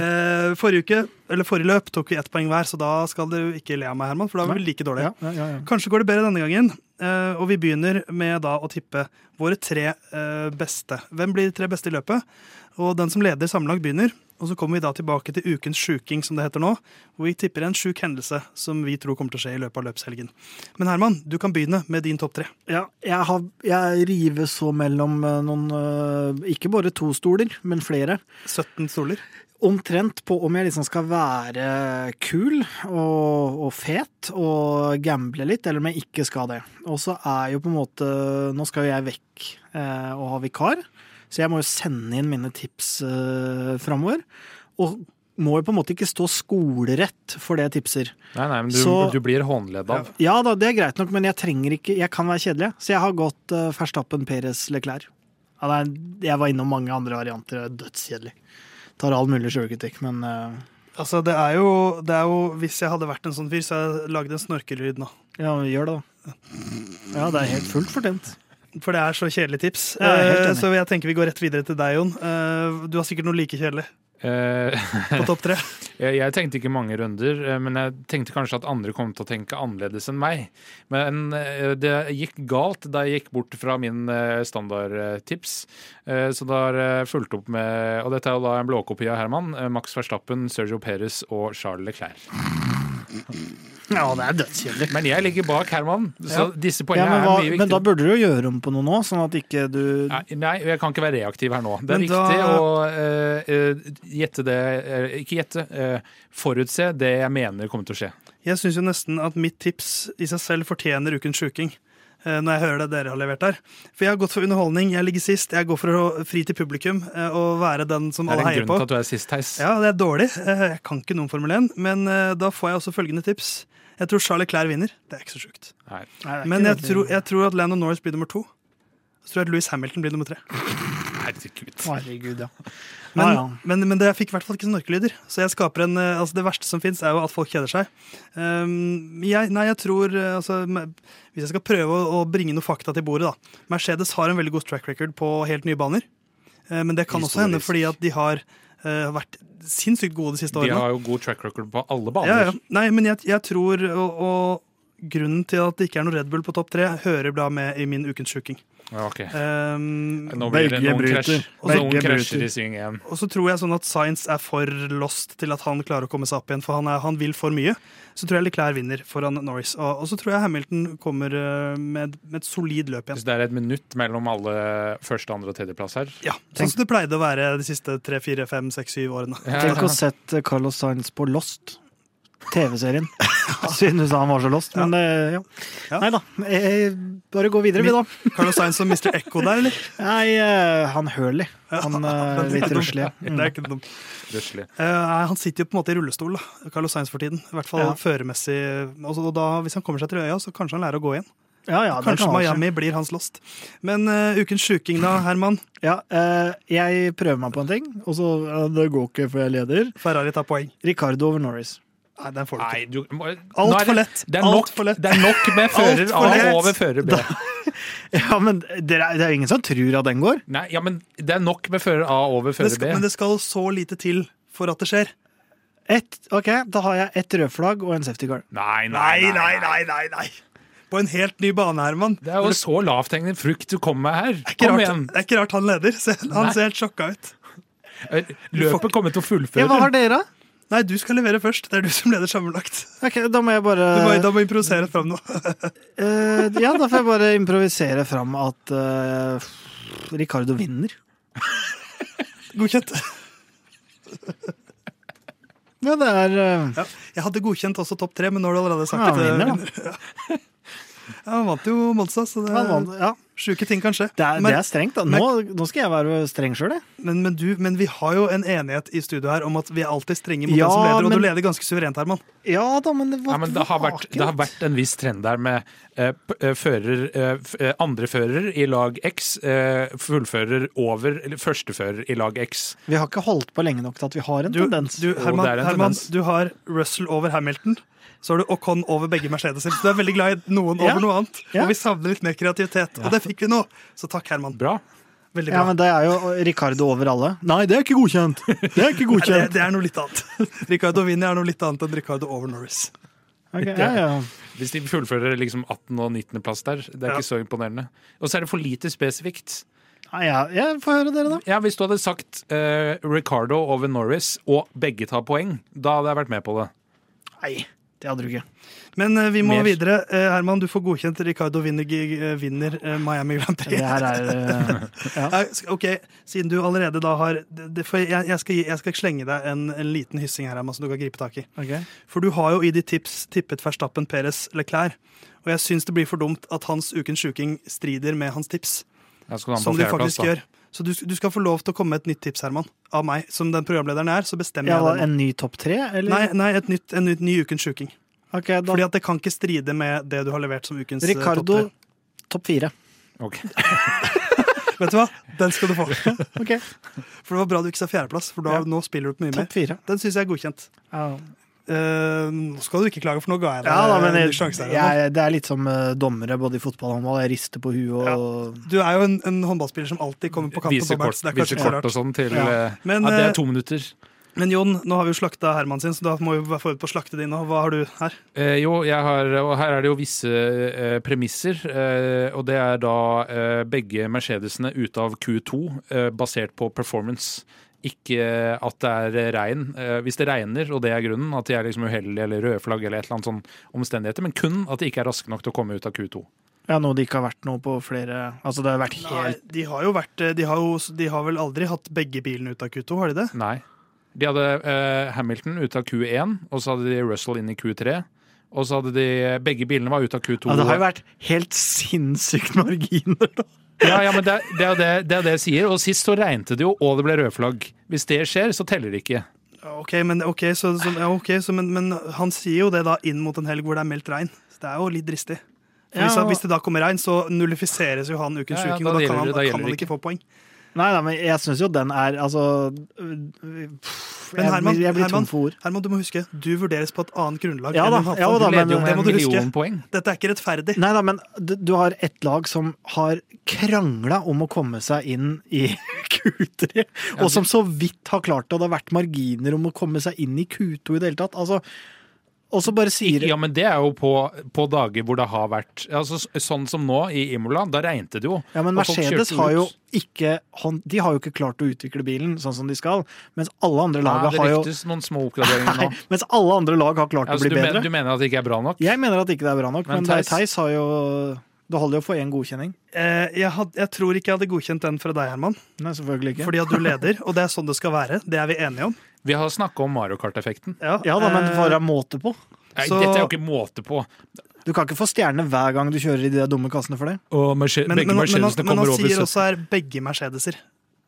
Eh, forrige uke, eller forrige løp tok vi ett poeng hver, så da skal du ikke le av meg, Herman, for da var vi like dårlige. Ja, ja, ja, ja. Kanskje går det bedre denne gangen. Eh, og vi begynner med da å tippe våre tre eh, beste. Hvem blir de tre beste i løpet? Og den som leder sammenlagt begynner. Og så kommer vi da tilbake til ukens sjuking, som det heter nå. Hvor vi tipper en sjuk hendelse som vi tror kommer til å skje i løpet av løpshelgen. Men Herman, du kan begynne med din topp tre. Ja, jeg, har, jeg river så mellom eh, noen Ikke bare to stoler, men flere. 17 stoler. Omtrent på om jeg liksom skal være kul og, og fet og gamble litt, eller om jeg ikke skal det. Og så er jo på en måte Nå skal jo jeg vekk eh, og ha vikar, så jeg må jo sende inn mine tips eh, framover. Og må jo på en måte ikke stå skolerett for det jeg tipser. Nei, nei, men du, Så- du blir hånledd av. Ja da, det er greit nok, men jeg trenger ikke Jeg kan være kjedelig. Så jeg har gått eh, Verstappen, Perez, Leclerc. Ja, er, jeg var innom mange andre varianter. og Dødskjedelig. Tar all mulig sjølkritikk, men eh, Altså, det er, jo, det er jo Hvis jeg hadde vært en sånn fyr, så hadde jeg lagd en snorkelyd nå. ja, gjør det, da. Ja, det er helt fullt fortjent. For det er så kjedelig tips. Jeg helt Eh, så jeg tenker vi går rett videre til deg, Jon. Eh, du har sikkert noe like kjedelig på topp tre. jeg, jeg tenkte ikke mange runder, eh, men jeg tenkte kanskje at andre kom til å tenke annerledes enn meg. Men eh, det gikk galt da jeg gikk bort fra min eh, standardtips. Eh, Så da har jeg fulgt opp med Og dette er jo da en blåkopi av Herman. Max Verstappen, Sergio Perez og Charles Leclerc. Ja, det er dødskjedelig. Men jeg ligger bak Herman, så disse Ja, poengene men, hva, er mye men da burde du jo gjøre om på noe nå, sånn at ikke du Nei, nei, jeg kan ikke være reaktiv her nå. Det er Men da- viktig å eh, eh, gjette det eh, Ikke gjette, uh, forutse det jeg mener kommer til å skje. Jeg syns jo nesten at mitt tips i seg selv fortjener ukens sjuking. Eh, Når jeg hører det dere har levert her. For jeg har gått for underholdning, jeg ligger sist. Jeg går for å fri til publikum eh, og være den som Det er alle en heier grunn på. til at du er sist, Theis. Ja, det er dårlig. Eh, Jeg kan ikke noen Formel 1, men da får jeg også følgende tips. Jeg tror Charlie Clair vinner. Det er ikke så sjukt. Men jeg tror, jeg tror at Landon Norris blir nummer to. Så tror jeg at Louis Hamilton blir nummer tre. Herregud. Herregud, ja. Men, ja, ja. men, men det, fikk i hvert fall ikke snorkelyder. Så jeg skaper en, eh, altså det verste som fins, er jo at folk kjeder seg. Um, jeg, nei, jeg tror eh, altså, Hvis jeg skal prøve å, bringe noe fakta til bordet, da. Mercedes har en veldig god track record på helt nye baner. Uh, men det kan også hende fordi at de har uh, vært sinnssykt gode de siste De årene. har jo god track record på alle baner. ja. Nei, men jeg, jeg tror og, og grunnen til at det ikke er noe Red Bull på topp tre, hører da med i min ukens sjuking. Ja, okay. Um, Nå blir det noen bryter. krasj. Noen krasjer bryter. i sving igjen. Og så tror jeg sånn at Science er for lost til at han klarer å komme seg opp igjen, for han, er, han vil for mye. Så tror jeg Leclerc vinner foran Norris. Og, og så tror jeg Hamilton kommer eh, med, med et solid løp igjen. Så det er et minutt mellom alle første, andre og tredjeplass her. Ja, Sånn som det pleide å være de siste tre, fire, fem, seks, syv årene. Tenk å sette Carlos Sainz på Lost. TV-serien. Synes han var så lost. Men ja. Ja. Nei da. eh, Bare gå videre, vi, da. Carlos Sainz og Mr. Echo der, eller? Nei, eh, han Hurley. Han er litt ruslige. Det er ikke dumt. Røslig. Eh, han sitter jo på en måte i rullestol, da, Carlos Sainz for tiden. I hvert fall Ja. føremessig. Og da, hvis han kommer seg til øya, så kanskje han lærer å gå igjen. Ja, ja, Kanskje kan. Miami blir hans lost. Men uh, ukens sjuking, da, Herman? Ja, uh, jeg prøver meg på en ting, og så uh, Det går ikke før jeg leder. Ferrari tar poeng. Ricardo over Norris. Nei, den får du ikke. Nei, du må, Alt er for lett. Det er, Alt for lett. det er nok med fører A over fører B. Ja, men det er, det er ingen som tror at den går. Nei, ja, men det er nok med fører A over fører skal, B. men det skal så lite til for at det skjer. Et, ok, Da har jeg ett rødflagg og en safety car. Nei, Nei, nei, nei, nei, nei. På en helt ny bane, Herman. Det er jo så lavthengende frukt du kommer med her. Det er ikke Kom rart, det er ikke rart han leder. Han ser helt sjokka ut. Løpet kommer til å fullføre. Ja, Hva har dere? Nei, du skal levere først. Det er du som leder sammenlagt. Ok, Da må jeg bare Du må, da må improvisere fram noe. uh, Ja, da får jeg bare improvisere fram at uh, Ricardo vinner. Godkjent. Ja, det er uh... Ja. Jeg hadde godkjent også topp tre, men nå har du allerede sagt Ja, han eh, vinner, da. Ja, han vant jo Monza, så det, Han vant, ja. sjuke ting kan skje. det, er, men, det er strengt, da. Nå, nå skal jeg være streng sjøl, jeg. men, men, du, men vi har jo en enighet i studio her om at vi er alltid strenge mot Ja, den som leder, og men- du leder ganske suverent, Herman. Ja da, men det var Ja, men det har, vært, det har vært en viss trend der med eh, eh, fører, eh, andre fører i lag X, eh, fullfører over eller førstefører i lag X. Vi har ikke holdt på lenge nok til at vi har en Du, tendens. du, Herman, er en Herman tendens. du har Russell over Hamilton. Så har du Ocon over begge Mercedeser. Så du er veldig glad i noen Ja. over noe annet. Ja. Og vi savner litt mer kreativitet. Og det fikk vi nå. Så takk, Herman. Bra. Veldig Ja, men det er jo Ricardo over alle. Nei, det er ikke godkjent! Det er ikke Nei, det, det er noe litt annet. Ricardo Vini er noe litt annet enn Ricardo over Norris. Okay, ja, ja. Hvis de fullfører liksom 18. og 19. plass der, det er Ja. ikke så imponerende. Og så er det for lite spesifikt. Ja, ja, jeg får høre dere, da. Ja, Hvis du hadde sagt uh, Ricardo over Norris, og begge tar poeng, da hadde jeg vært med på det. Nei, det hadde du ikke. Men uh, vi må Mer. videre. Uh, Herman, du får godkjent Ricardo vinner, uh, vinner eh, Miami Grand Det Prix. her er ja. Ok, Siden du allerede da har det, det, for jeg, jeg, skal, jeg skal slenge deg en, en liten hyssing her, Herman, som du kan gripe tak i. Okay. For du har jo i ditt tips tippet Verstappen, Perez, Leclerc. Og jeg syns det blir for dumt at hans Ukens sjuking strider med hans tips. Som de faktisk plass, gjør. Så du, du skal få lov til å komme med et nytt tips, Herman. Av meg. Som den programlederen jeg er, så bestemmer Ja, jeg det. En ny topp tre, eller? Nei, nei et nytt, en ny, ny Ukens sjuking. Okay, da Fordi at det kan ikke stride med det du har levert som ukens topp tre. Ricardo topp fire. Ok. Vet du hva? Den skal du få. Ok, For det var bra du ikke sa fjerdeplass, for da, Ja. nå spiller du på mye mer. Den syns jeg er godkjent. Ja, Eh, nå skal du ikke klage, for nå ga jeg deg ja da, men jeg, ny sjanse. her, jeg, det er litt som uh, dommere både i fotball og håndball. Jeg rister på huet og Du er jo en, en håndballspiller som alltid kommer på Viser kort, det er viser kort og sånn til Ja. eh, Men, ja, Det er to minutter. Men Jon, nå har vi jo slakta Herman sin, så da må vi være forberedt på å slakte din. Hva har du her? Eh, jo, jeg har, og her er det jo visse eh, premisser. Eh, og det er da eh, begge Mercedesene ute av Q2, eh, basert på performance. Ikke at det er regn. Eh, hvis det regner, og det er grunnen, at de er liksom uheldige eller røde flagg eller et eller annet sånn omstendigheter, men kun at de ikke er raske nok til å komme ut av Q2. Ja, noe det ikke har vært noe på flere Altså, det har vært Nei, de har jo vært eh, de har, jo, de har vel aldri hatt begge bilene ut av Q2, har de det? Nei. De hadde eh, Hamilton ut av Q1, og så hadde de Russell inn i Q3. Og så hadde de Begge bilene var ute av Q2. ja, Det har jo vært helt sinnssykt marginer, da. Ja, ja, men det, det, er det, det er det jeg sier. Og sist så regnet det jo, og det ble rødflagg. Hvis det skjer, så teller det ikke. Ok, men, okay, så, så, ja, okay så, men, men han sier jo det da inn mot en helg hvor det er meldt regn. Så det er jo litt dristig. Hvis, Ja, og- hvis det da kommer regn, så nullifiseres jo han ukens Ja, da og da gjelder kan han, det- da da kan han ikke få poeng. Nei, nei, men jeg syns jo den er Altså pff, Men Herman, jeg, jeg blir Herman, tom for ord. Herman, du må huske, du vurderes på et annet grunnlag. Ja da, ja da, men- det må du huske. poeng. Dette er ikke rettferdig. Nei da, men du, du har et lag som har krangla om å komme seg inn i Q3, og som så vidt har klart det, og det har vært marginer om å komme seg inn i Q2 i det hele tatt. Altså, og så bare sier Ja, men det er jo på, på dager hvor det har vært altså, Sånn som nå i Imola, da regnet det jo. Ja, men Mercedes har jo ikke De har jo ikke klart å utvikle bilen sånn som de skal, mens alle andre lag har jo Det ryktes noen små oppgraderinger Nei, nå. mens alle andre lag har klart Ja, å bli du, bedre. men, du mener at det ikke er bra nok? Jeg mener at det ikke er bra nok, Men men, Theis- Theis har jo Det holder jo for én godkjenning. Eh, jeg, had, jeg tror ikke jeg hadde godkjent den fra deg, Herman. Nei, selvfølgelig ikke. Fordi at du leder, og det er sånn det skal være. Det er vi enige om. Vi har snakka om Mario Kart-effekten. Ja da, men det eh, får måte på. Nei, Så- Dette er jo ikke måte på. Du kan ikke få stjerne hver gang du kjører i de dumme kassene for det. Og Merce men, begge men, men, han- Mercedesene men han over sier 70. også her begge Mercedeser.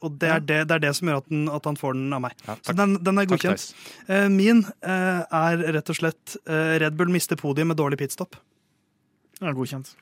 Og det er det, det, er det som gjør at, den, at han får den av meg. Ja, Så takk. den, den er Takk, godkjent. Theis. Eh, min eh, er rett og slett eh, Red Bull mister podiet med dårlig pitstop. Ja, godkjent.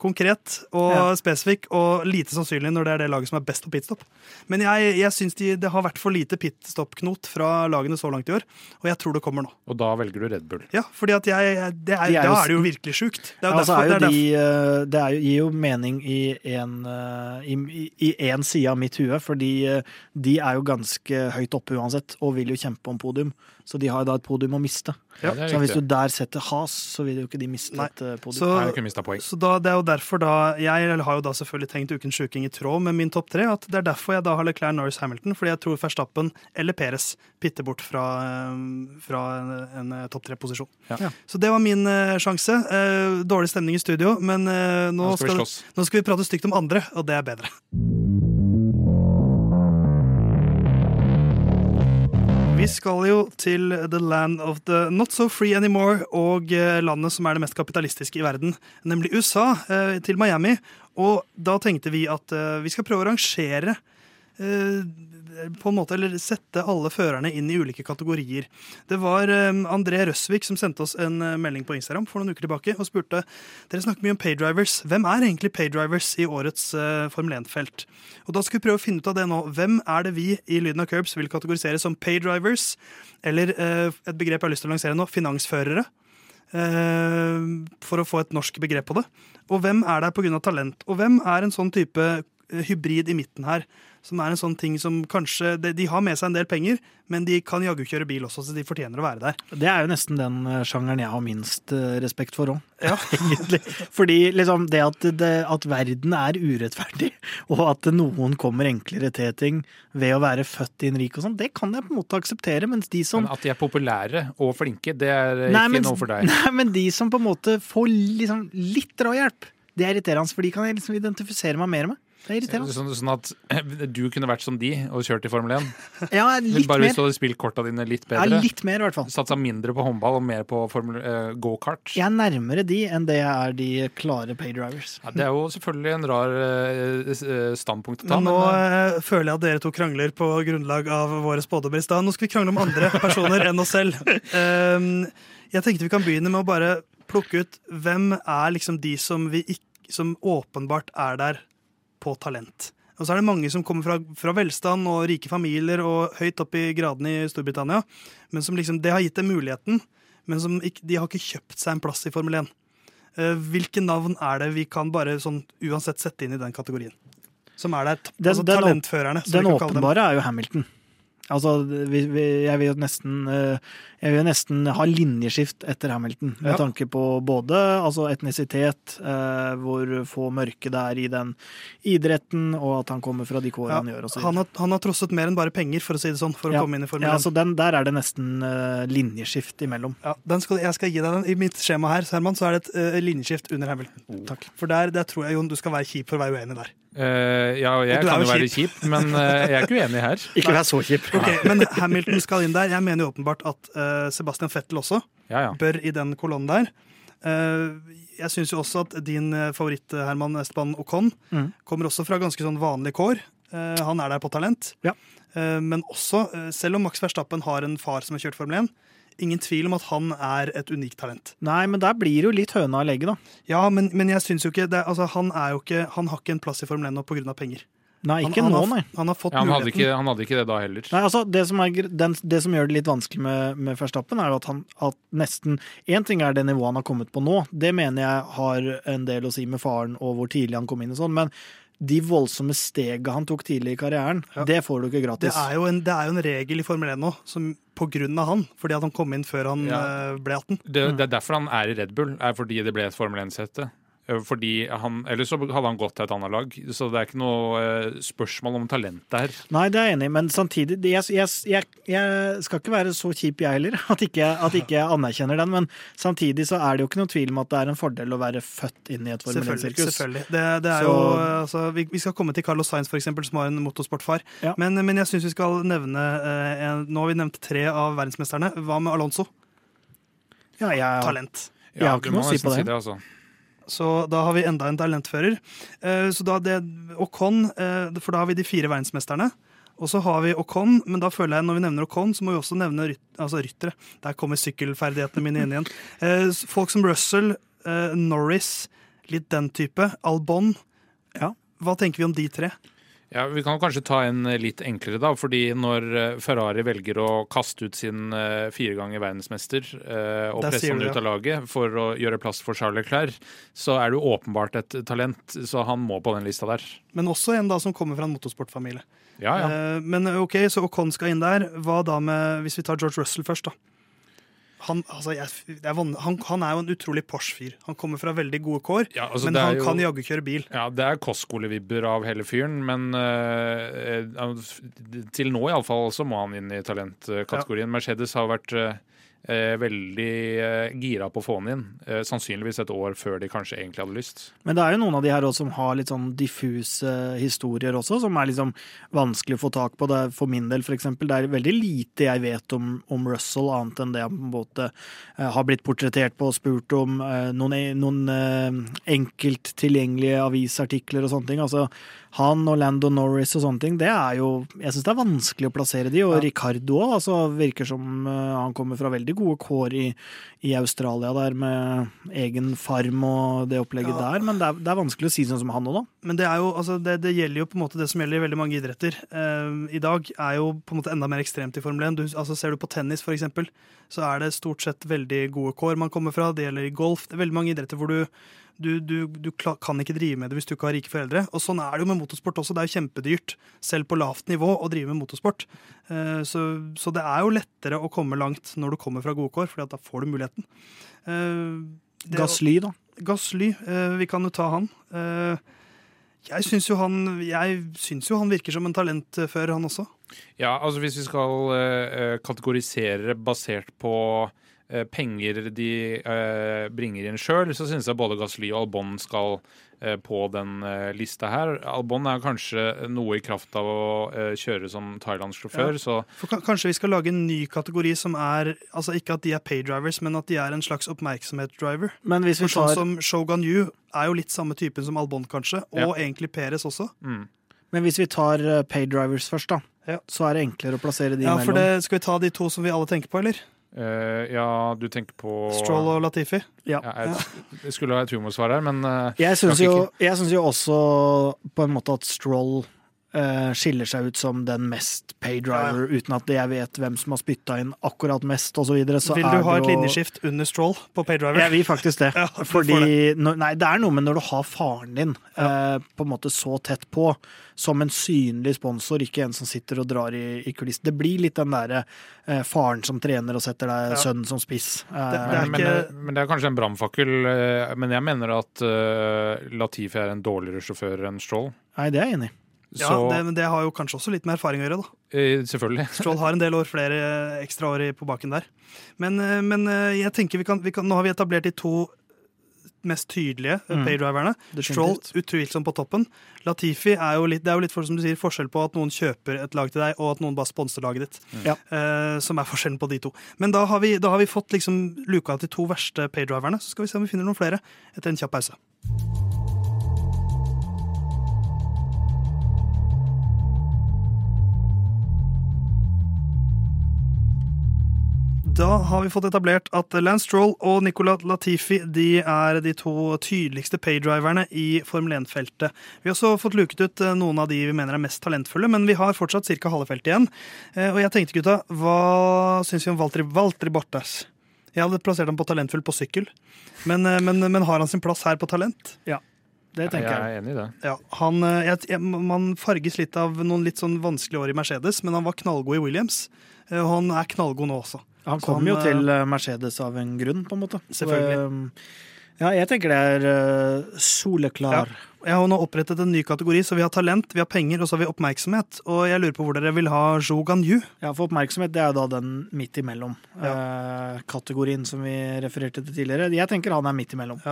Konkret og Ja. spesifikk, og lite sannsynlig når det er det laget som er best på pitstop. Men jeg, jeg syns de, det har vært for lite pitstop-knot fra lagene så langt i år, og jeg tror det kommer nå. Og da velger du Red Bull. Ja, fordi at er, De er Da jo- er det jo virkelig sjukt. Det er Altså, derfor, er det er de, det er jo, gir jo mening i en, eh, i, i én side av mitt hue, fordi eh, de er jo ganske høyt oppe uansett, og vil jo kjempe om podium. Så de har da et podium å miste. Ja, Så hvis du der setter has, så vil jo ikke de miste Nei. et eh, podium. Så- Nei. Så da, det er jo derfor da Jeg har jo da selvfølgelig tenkt Ukens sjuking i tråd med min topp tre. At det er derfor jeg da har Leclerc Norris Hamilton, fordi jeg tror Verstappen eller Peres pitter bort fra, eh, fra en, en eh, topp tre-posisjon. Ja. Ja. Så det var min uh, sjanse. Uh, dårlig stemning i studio, men uh, nå, Nå skal skal, nå skal vi prate stygt om andre, og det er bedre. Vi skal jo til the land of the not so free anymore, og eh, landet som er det mest kapitalistiske i verden, nemlig USA, eh, til Miami. Og da tenkte vi at eh, vi skal prøve å rangere på en måte, eller sette alle førerne inn i ulike kategorier. Det var eh, André Røsvik som sendte oss en eh, melding på Instagram for noen uker tilbake og spurte dere snakker mye om paydrivers. Hvem er egentlig paydrivers i årets eh, Formel 1-felt? Og da skal vi prøve å finne ut av det nå. Hvem er det vi i Lyden av Curbs vil kategorisere som paydrivers? Eller eh, et begrep jeg har lyst til å lansere nå, finansførere. Eh, for å få et norsk begrep på det. Og hvem er der pga. talent? Og hvem er en sånn type eh, hybrid i midten her? Som er en sånn ting som kanskje De, de har med seg en del penger, men de kan jaggu kjøre bil også, så de fortjener å være der. Det er jo nesten den eh, sjangeren jeg har minst eh, respekt for òg, Ja. egentlig. Fordi liksom det at, det at verden er urettferdig, og at noen kommer enklere til ting ved å være født i en rik og sånn, det kan jeg på en måte akseptere, mens de som Men at de er populære og flinke, det er Nei, ikke men- noe for deg. Nei, men de som på en måte får liksom litt drahjelp, det er irriterende, for de kan jeg liksom identifisere meg mer med. Det er irriterende. Sånn, sånn at du kunne vært som de og kjørt i Formel 1. Ja, litt bare mer. hvis du hadde spilt korta dine litt bedre? Ja, litt mer, i hvert fall. Satsa mindre på håndball og mer på formel, eh, go-kart. Jeg er nærmere de enn det jeg er de klare paydrivers. Ja, det er jo selvfølgelig en rar eh, eh, standpunkt å ta, Men nå men føler jeg at dere to krangler på grunnlag av våre spådommer i stad. Nå skal vi krangle om andre personer enn oss selv. Um, jeg tenkte vi kan begynne med å bare plukke ut hvem er liksom de som, vi som åpenbart er der på talent. Og så er det mange som kommer fra, fra velstand og rike familier og høyt opp i gradene i Storbritannia. Men som liksom, Det har gitt dem muligheten, men som ikke, de har ikke kjøpt seg en plass i Formel 1. Eh, hvilke navn er det vi kan bare sånn uansett sette inn i den kategorien? Som er der, altså Den- den talentførerne. Den åpenbare er jo Hamilton. Altså, vi, vi, jeg vil nesten eh, Jeg vil nesten ha linjeskift etter Hamilton, med Ja. tanke på både altså etnisitet, eh, hvor få mørke det er i den idretten, og at han kommer fra de kårene Ja, han gjør. Og så Han har, han har trosset mer enn bare penger, for å si det sånn, for å komme inn i Formel ja, 1. så den, Der er det nesten eh, linjeskift imellom. Ja, den skal, jeg skal gi deg den. I mitt skjema her Herman, så er det et eh, linjeskift under Hamilton. Takk. For der, der tror jeg Jon, du skal være kjip for å være uenig der. Eh, Ja, jeg Og er kan jo være kjip, men eh, jeg er ikke uenig her. Ikke vær så kjip. Ok, Men Hamilton skal inn der. Jeg mener jo åpenbart at eh, Sebastian Fettel også Ja, ja. bør i den kolonnen der. Eh, jeg syns jo også at din favoritt, Herman Esteban Ocon, mm. kommer også fra ganske sånn vanlige kår. Han er der på talent. Ja. Eh, men også, selv om Max Verstappen har en far som har kjørt Formel 1, ingen tvil om at han er et unikt talent. Nei, men der blir det jo litt høna å legge, da. Ja, men, men jeg syns jo ikke det, altså, Han er jo ikke Han har ikke en plass i Formel 1 nå pga. penger. Nei, ikke han, nå, har, nei. han har fått ja han, hadde ikke, han hadde ikke det da heller. Nei, altså det som, er, den, det som gjør det litt vanskelig med, med Verstappen, er jo at han at nesten Én ting er det nivået han har kommet på nå, det mener jeg har en del å si med faren og hvor tidlig han kom inn og sånn, men de voldsomme stega han tok tidlig i karrieren, Ja. det får du ikke Det gratis. er, jo en, det er jo en regel i Formel 1 nå, som, på grunn av han, fordi at han kom inn før han Ja. eh, ble 18. Det, det er derfor han er i Red Bull, er fordi det ble et Formel 1-sete. Eh, Fordi han, Ellers så hadde han gått til et annet lag, så det er ikke noe eh, spørsmål om talent der. Nei, det er jeg enig i, men samtidig jeg, jeg, jeg, jeg skal ikke være så kjip, jeg heller, at ikke, at ikke jeg anerkjenner den. Men samtidig så er det jo ikke noen tvil om at det er en fordel å være født inn i et Formel Selvfølgelig. 1-sirkus. selvfølgelig. Det, det er Så- jo, altså, vi, vi skal komme til Carlos Sainz, for eksempel, som har en motorsportfar. Ja. Men, men jeg syns vi skal nevne eh, en, Nå har vi nevnt tre av verdensmesterne. Hva med Alonso? Ja, jeg, Talent. Jeg har ikke må noe å si på det. Si det. altså. Så da har vi enda en talentfører. Eh, så da det, Ocon, eh, for da har vi de fire verdensmesterne. Og så har vi Ocon, men da føler jeg når vi nevner Ocon, så må vi også nevne ryt, altså ryttere. Der kommer sykkelferdighetene mine inn igjen. Eh, folk som Russell, Norris, litt den type. Albon. Ja. Hva tenker vi om de tre? Ja, Vi kan kanskje ta en eh, litt enklere, da. fordi når eh, Ferrari velger å kaste ut sin eh, fire ganger verdensmester og Der presse han ut av laget for å gjøre plass for Charles Leclerc, så er det åpenbart et talent, så han må på den lista der. Men også en da som kommer fra en motorsportfamilie. Ja, ja. Eh, men ok, så Ocon skal inn der. Hva da med, hvis vi tar George Russell først, da? Han, altså, jeg, det er van, han, han er jo en utrolig Porsche-fyr. Han kommer fra veldig gode kår, Ja, altså, men han jo- kan jaggu kjøre bil. Ja, det er kostskoleVibber av hele fyren, men uh, til nå iallfall så må han inn i talentkategorien. Mercedes har vært eh, veldig eh, gira på å få han inn. Eh, sannsynligvis et år før de kanskje egentlig hadde lyst. Men det er jo noen av de her også som har litt sånn diffuse historier også, som er liksom vanskelig å få tak på. Det er for min del, for eksempel, det er veldig lite jeg vet om, om Russell, annet enn det han på en måte eh, har blitt portrettert på og spurt om. eh, noen noen eh, enkelt tilgjengelige avisartikler og sånne ting. Altså, han og Lando Norris og sånne ting, det er jo Jeg syns det er vanskelig å plassere de, og Ja. Ricardo òg. Altså, virker som eh, han kommer fra veldig gode kår i, i Australia der, med egen farm og det opplegget Ja. der. Men det er, det er vanskelig å si sånn som han òg, da. Men det, er jo, altså det, det gjelder jo på en måte det som gjelder i veldig mange idretter. Uh, I dag er jo på en måte enda mer ekstremt i Formel 1. Du, altså ser du på tennis, for eksempel, så er det stort sett veldig gode kår man kommer fra. Det gjelder i golf. Det er veldig mange idretter hvor du, du, du, du kan ikke drive med det hvis du ikke har rike foreldre. Og sånn er det jo med motorsport også. Det er jo kjempedyrt, selv på lavt nivå, å drive med motorsport. Eh, så, så det er jo lettere å komme langt når du kommer fra gode kår, for da får du muligheten. Gassly, da. Gasly, eh, vi kan jo ta han. Eh, jeg syns jo han jo han virker som en talentfører, han også. Ja, altså hvis vi skal eh, kategorisere basert på eh, penger de eh, bringer inn sjøl, så syns jeg både Gasly og Albon skal eh, på den eh, lista her. Albon er kanskje noe i kraft av å eh, kjøre som thailandsk sjåfør, Ja. så For Kanskje vi skal lage en ny kategori som er Altså ikke at de er paydrivers, men at de er en slags oppmerksomhetsdriver. Men hvis vi For sånn som Shogun Yu er jo litt samme typen som Albon, kanskje, og egentlig Peres også. mm. men hvis vi tar eh, paydrivers først, da, Ja. så er det enklere å plassere de Ja, for det, Skal vi ta de to som vi alle tenker på, eller? Eh, Ja, du tenker på Stroll og Latifi? Ja. ja, jeg, jeg skulle ha et humorsvar her, men uh, Jeg syns jo, jo også på en måte at Stroll skiller seg ut som den mest paydriver, uten at jeg vet hvem som har spytta inn akkurat mest, osv. Så, videre, Vil er du ha et jo- linjeskift under Stroll på paydriver? Jeg vil faktisk det. Ja, Fordi når, Nei, det er noe med når du har faren din eh, på en måte så tett på, som en synlig sponsor, ikke en som sitter og drar i, i kulissen. Det blir litt den derre eh, faren som trener og setter deg Ja. sønnen som spiss. Eh, Det- det men, ikke- men, men det er kanskje en brannfakkel. eh, Men jeg mener at uh, Latifi er en dårligere sjåfør enn Stroll. Nei, det er jeg enig i. Ja, Så det, men det har jo kanskje også litt med erfaring å gjøre, da. eh, selvfølgelig. Stroll har en del år flere ekstra år på baken der. Men, eh, men eh, jeg tenker vi kan, vi kan Nå har vi etablert de to mest tydelige Mm. paydriverne. Stroll utvilsomt på toppen. Latifi er jo litt, det er jo litt for, som du sier, forskjell på at noen kjøper et lag til deg, og at noen bare sponser laget ditt. Ja. Uh, som er forskjellen på de to. Men da har vi, da har vi fått liksom luka til to verste paydriverne. Så skal vi se om vi finner noen flere etter en kjapp pause. Da har vi fått etablert at Lance Stroll og Nicola Latifi de er de to tydeligste paydriverne i Formel 1-feltet. Vi har også fått luket ut eh, noen av de vi mener er mest talentfulle, men vi har fortsatt ca. halve feltet igjen. Eh, Og jeg tenkte, gutta, hva syns vi om Valtteri, Valtri Bottas? Jeg hadde plassert ham på talentfull på sykkel, men, eh, men, men har han sin plass her på talent? Ja. Det tenker jeg. Jeg er enig i det. Ja, han, jeg, Man farges litt av noen litt sånn vanskelige år i Mercedes, men han var knallgod i Williams. Og han er knallgod nå også. Han kom kom jo til eh, Mercedes av en grunn, på en måte. Selvfølgelig. eh, Ja, jeg tenker det er soleklar. soleklar. Jeg har nå opprettet en ny kategori, så vi har talent, vi har penger og så har vi oppmerksomhet. Og jeg lurer på hvor dere vil ha Zhou Ganyu. Ja, for oppmerksomhet det er da den midt imellom. eh, kategorien som vi refererte til tidligere. Jeg tenker han er midt imellom.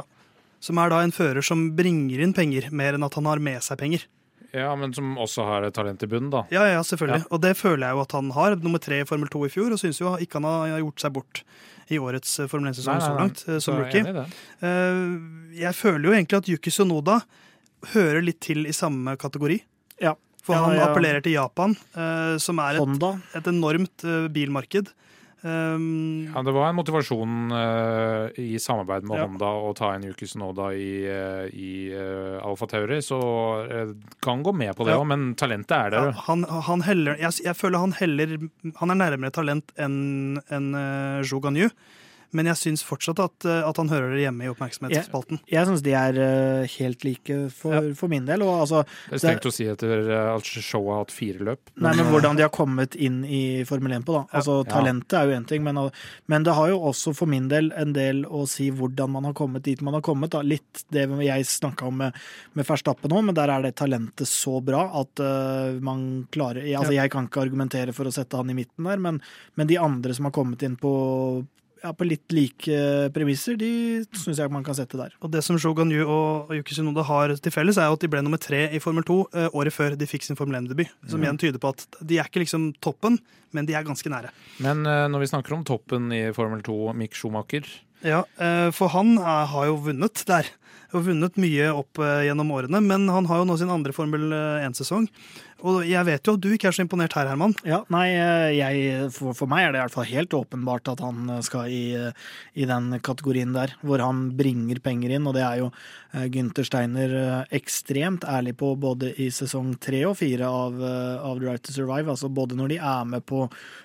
Som er da en fører som bringer inn penger, mer enn at han har med seg penger. Ja, men som også har et talent i bunnen, da. Ja, ja, selvfølgelig. Og det føler jeg jo at han har. Nummer tre i Formel 2 i fjor, og syns jo ikke han har gjort seg bort i årets eh, Formel 1-sesong så langt, eh, som jeg rookie. det. Eh, Jeg føler jo egentlig at Yuki Sonoda hører litt til i samme kategori. Ja. For Ja, han ja. appellerer til Japan, eh, som er et, et enormt bilmarked. Um, Ja, det var en motivasjon uh, i samarbeid med Ja. Honda å ta inn Yuki Tsunoda i, uh, i uh, Alfa Tauri, så kan gå med på det Ja. men talentet er der. han, han heller jeg, jeg føler han heller Han er nærmere talent enn en, eh, Zhou Ganyu. Men jeg syns fortsatt at, eh, at han hører det hjemme i oppmerksomhetsspalten. Jeg syns de er eh, helt like for, for min del. Og altså, Det er strengt å si etter eh, at showet har hatt fire løp. Nei, men hvordan de har kommet inn i Formel 1 på, da. Altså, Ja. Talentet er jo én ting, men, men det har jo også for min del en del å si hvordan man har kommet dit man har kommet. Da. Litt det jeg snakka om med, med Verstappen nå, men der er det talentet så bra at uh, man klarer Altså, jeg kan ikke argumentere for å sette han i midten der, men, men de andre som har kommet inn på ja, på litt like premisser, de syns jeg man kan sette der. Og det som Shogun Yu og Yuki Tsunoda har til felles, er jo at de ble nummer tre i Formel 2 eh, året før de fikk sin Formel 1-debut. Som igjen tyder på at de er ikke liksom toppen, men de er ganske nære. Men eh, når vi snakker om toppen i Formel 2, Mick Schumacher Ja, eh, For han er, har jo vunnet der. Og vunnet mye opp eh, gjennom årene, men han har jo nå sin andre Formel 1-sesong. Og jeg vet jo at du ikke er så imponert her, Herman. Ja, nei, eh, jeg, for, for meg er det i hvert fall helt åpenbart at han eh, skal i, eh, i den kategorien der, hvor han bringer penger inn, og det er jo Gynter Steiner ekstremt ærlig på både i sesong tre og fire av, av Right to Survive, altså både når de er med på,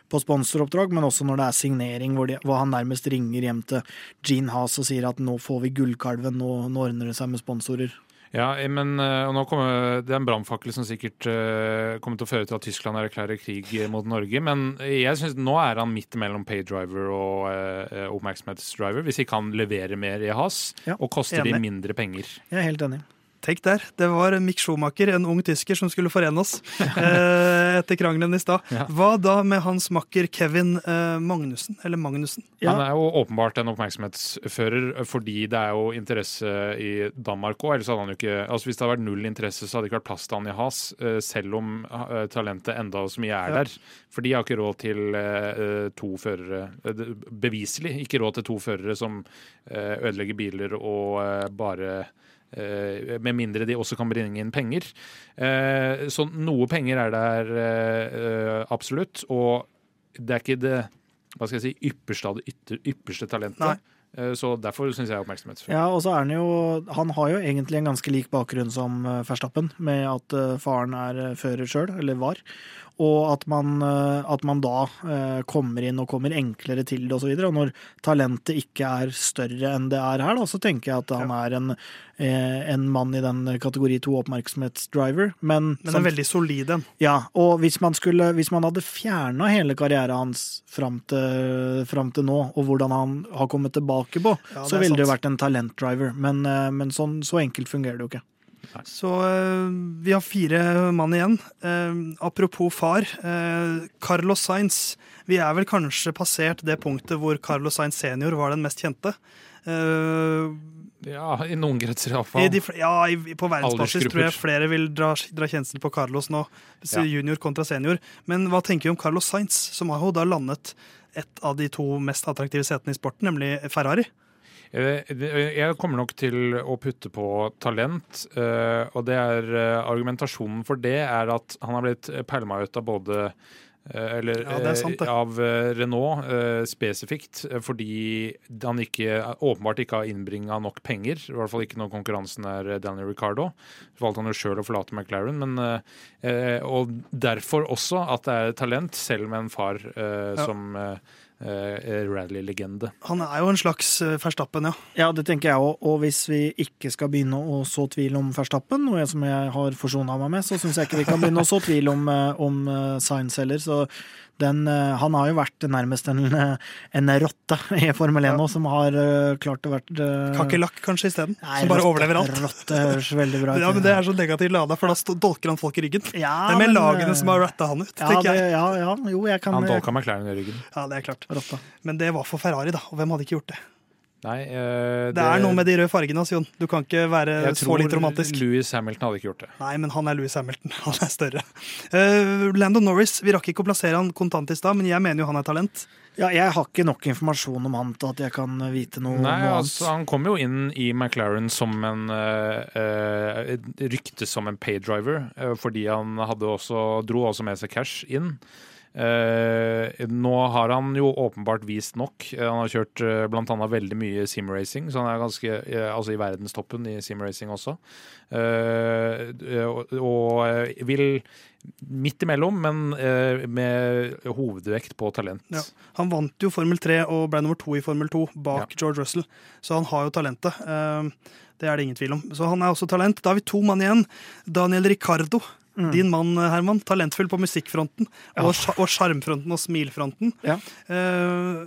på sponsoroppdrag, men også når det er signering, hvor, de, hvor han nærmest ringer hjem til Gene Haas og sier at nå får vi gullkalven, nå, nå ordner det seg med sponsorer. Ja, men eh, og nå kommer, Det er en brannfakkel som sikkert eh, kommer til å føre til at Tyskland erklærer krig mot Norge. Men jeg synes nå er han midt mellom paydriver og oppmerksomhetsdriver. Hvis ikke han leverer mer i has Ja, og koster de mindre penger. Jeg er helt enig. Tenk der, det var Mick Schumacher, en ung tysker, som skulle forene oss eh, etter krangelen i stad. Ja. Hva da med hans makker Kevin eh, Magnussen? Eller Magnussen? Ja. Han er jo åpenbart en oppmerksomhetsfører fordi det er jo interesse i Danmark òg. Altså Hvis det hadde vært null interesse, så hadde det ikke vært plass til han i has. eh, Selv om eh, talentet enda så mye er Ja. der. For de har ikke råd til eh, to førere eh, Beviselig ikke råd til to førere som eh, ødelegger biler og eh, bare eh, med mindre de også kan bringe inn penger. Eh, så noe penger er der eh, eh, absolutt. Og det er ikke det hva skal jeg si, ypperste av det ypperste talentet. Nei. Eh, Så derfor syns jeg oppmerksomhetsfull. Ja, og så er han jo Han har jo egentlig en ganske lik bakgrunn som eh, Verstappen, med at eh, faren er eh, fører sjøl, eller var. Og at man, eh, at man da eh, kommer inn og kommer enklere til det osv. Og, så og når talentet ikke er større enn det er her, da, så tenker jeg at han er en, eh, en mann i den kategori to oppmerksomhetsdriver. Men, Men en veldig solid en. ja, og hvis man, skulle, hvis man hadde fjerna hele karrieren hans fram til, fram til nå, og hvordan han har kommet tilbake på, Ja, så ville det vært en talentdriver. Men, men sånn, så enkelt fungerer det jo ikke. Så eh, vi har fire mann igjen. Eh, apropos far. eh, Carlos Sainz. Vi er vel kanskje passert det punktet hvor Carlos Sainz senior var den mest kjente. Ja, i noen kretser iallfall. ja, på verdensbasis tror jeg flere vil dra, dra kjensel på Carlos nå. Junior kontra senior. Men hva tenker vi om Carlos Sainz, som har jo da landet et av de to mest attraktive setene i sporten, nemlig Ferrari? Eh, Jeg kommer nok til å putte på talent, eh, og det er eh, argumentasjonen for det er at han har blitt pælma ut av både eller Ja, sant, av Renault spesifikt, fordi han ikke, åpenbart ikke har innbringa nok penger. I hvert fall ikke når konkurransen er Daniel Ricardo. Så valgte han jo sjøl å forlate McLaren. Men, og derfor også at det er talent, selv med en far som Ja. Eh, eh, rally-legende. Han er jo en slags eh, Verstappen, ja. Ja, det tenker jeg òg. Og hvis vi ikke skal begynne å så tvil om Verstappen, noe jeg- som jeg har forsona meg med, så syns jeg ikke vi kan begynne å så tvil om, om Science heller. Så den, eh, han har jo vært nærmest en, eh, en rotte i Formel 1 nå, som har eh, klart å vært Kakerlakk kanskje isteden. Som bare overlever alt. Rotte høres veldig bra ut. Ja, men Det er så negativt lada, for da dolker han folk i ryggen. Ja, det er mer men, lagene som har ratta han ut, ja, tenker det, ja, ja, jo, jeg kan Han dolka med klærne i ryggen. Ja, det er klart. rotta. Men det var for Ferrari, da. Og hvem hadde ikke gjort det? Nei, eh, Det er noe med de røde fargene, altså, Jon. Du kan ikke være så litt romantisk. Jeg tror Louis Hamilton hadde ikke gjort det. Nei, men han er Louis Hamilton. Han er større. Uh, Lando Norris, vi rakk ikke å plassere han kontant i stad, men jeg mener jo han er talent. Ja, jeg har ikke nok informasjon om han til at jeg kan vite noe, Nei, noe altså Han kom jo inn i McLaren som en uh, uh, Ryktes som en paydriver, uh, fordi han hadde også, dro også med seg cash inn. Eh, nå har han jo åpenbart vist nok. Eh, Han har kjørt eh, blant annet veldig mye simracing, så han er ganske eh, altså i verdenstoppen i simracing også. Eh, og, og eh, vil midt imellom, men eh, med hovedvekt på talent. Ja. Han vant jo Formel 3 og ble nummer to i Formel 2 bak George Russell, så han har jo talentet. Eh, Det er det ingen tvil om. Så han er også talent. Da har vi to mann igjen. Daniel Ricardo. Din mann, Herman. Talentfull på musikkfronten. Sja- og sjarmfronten og smilfronten. Ja. Uh,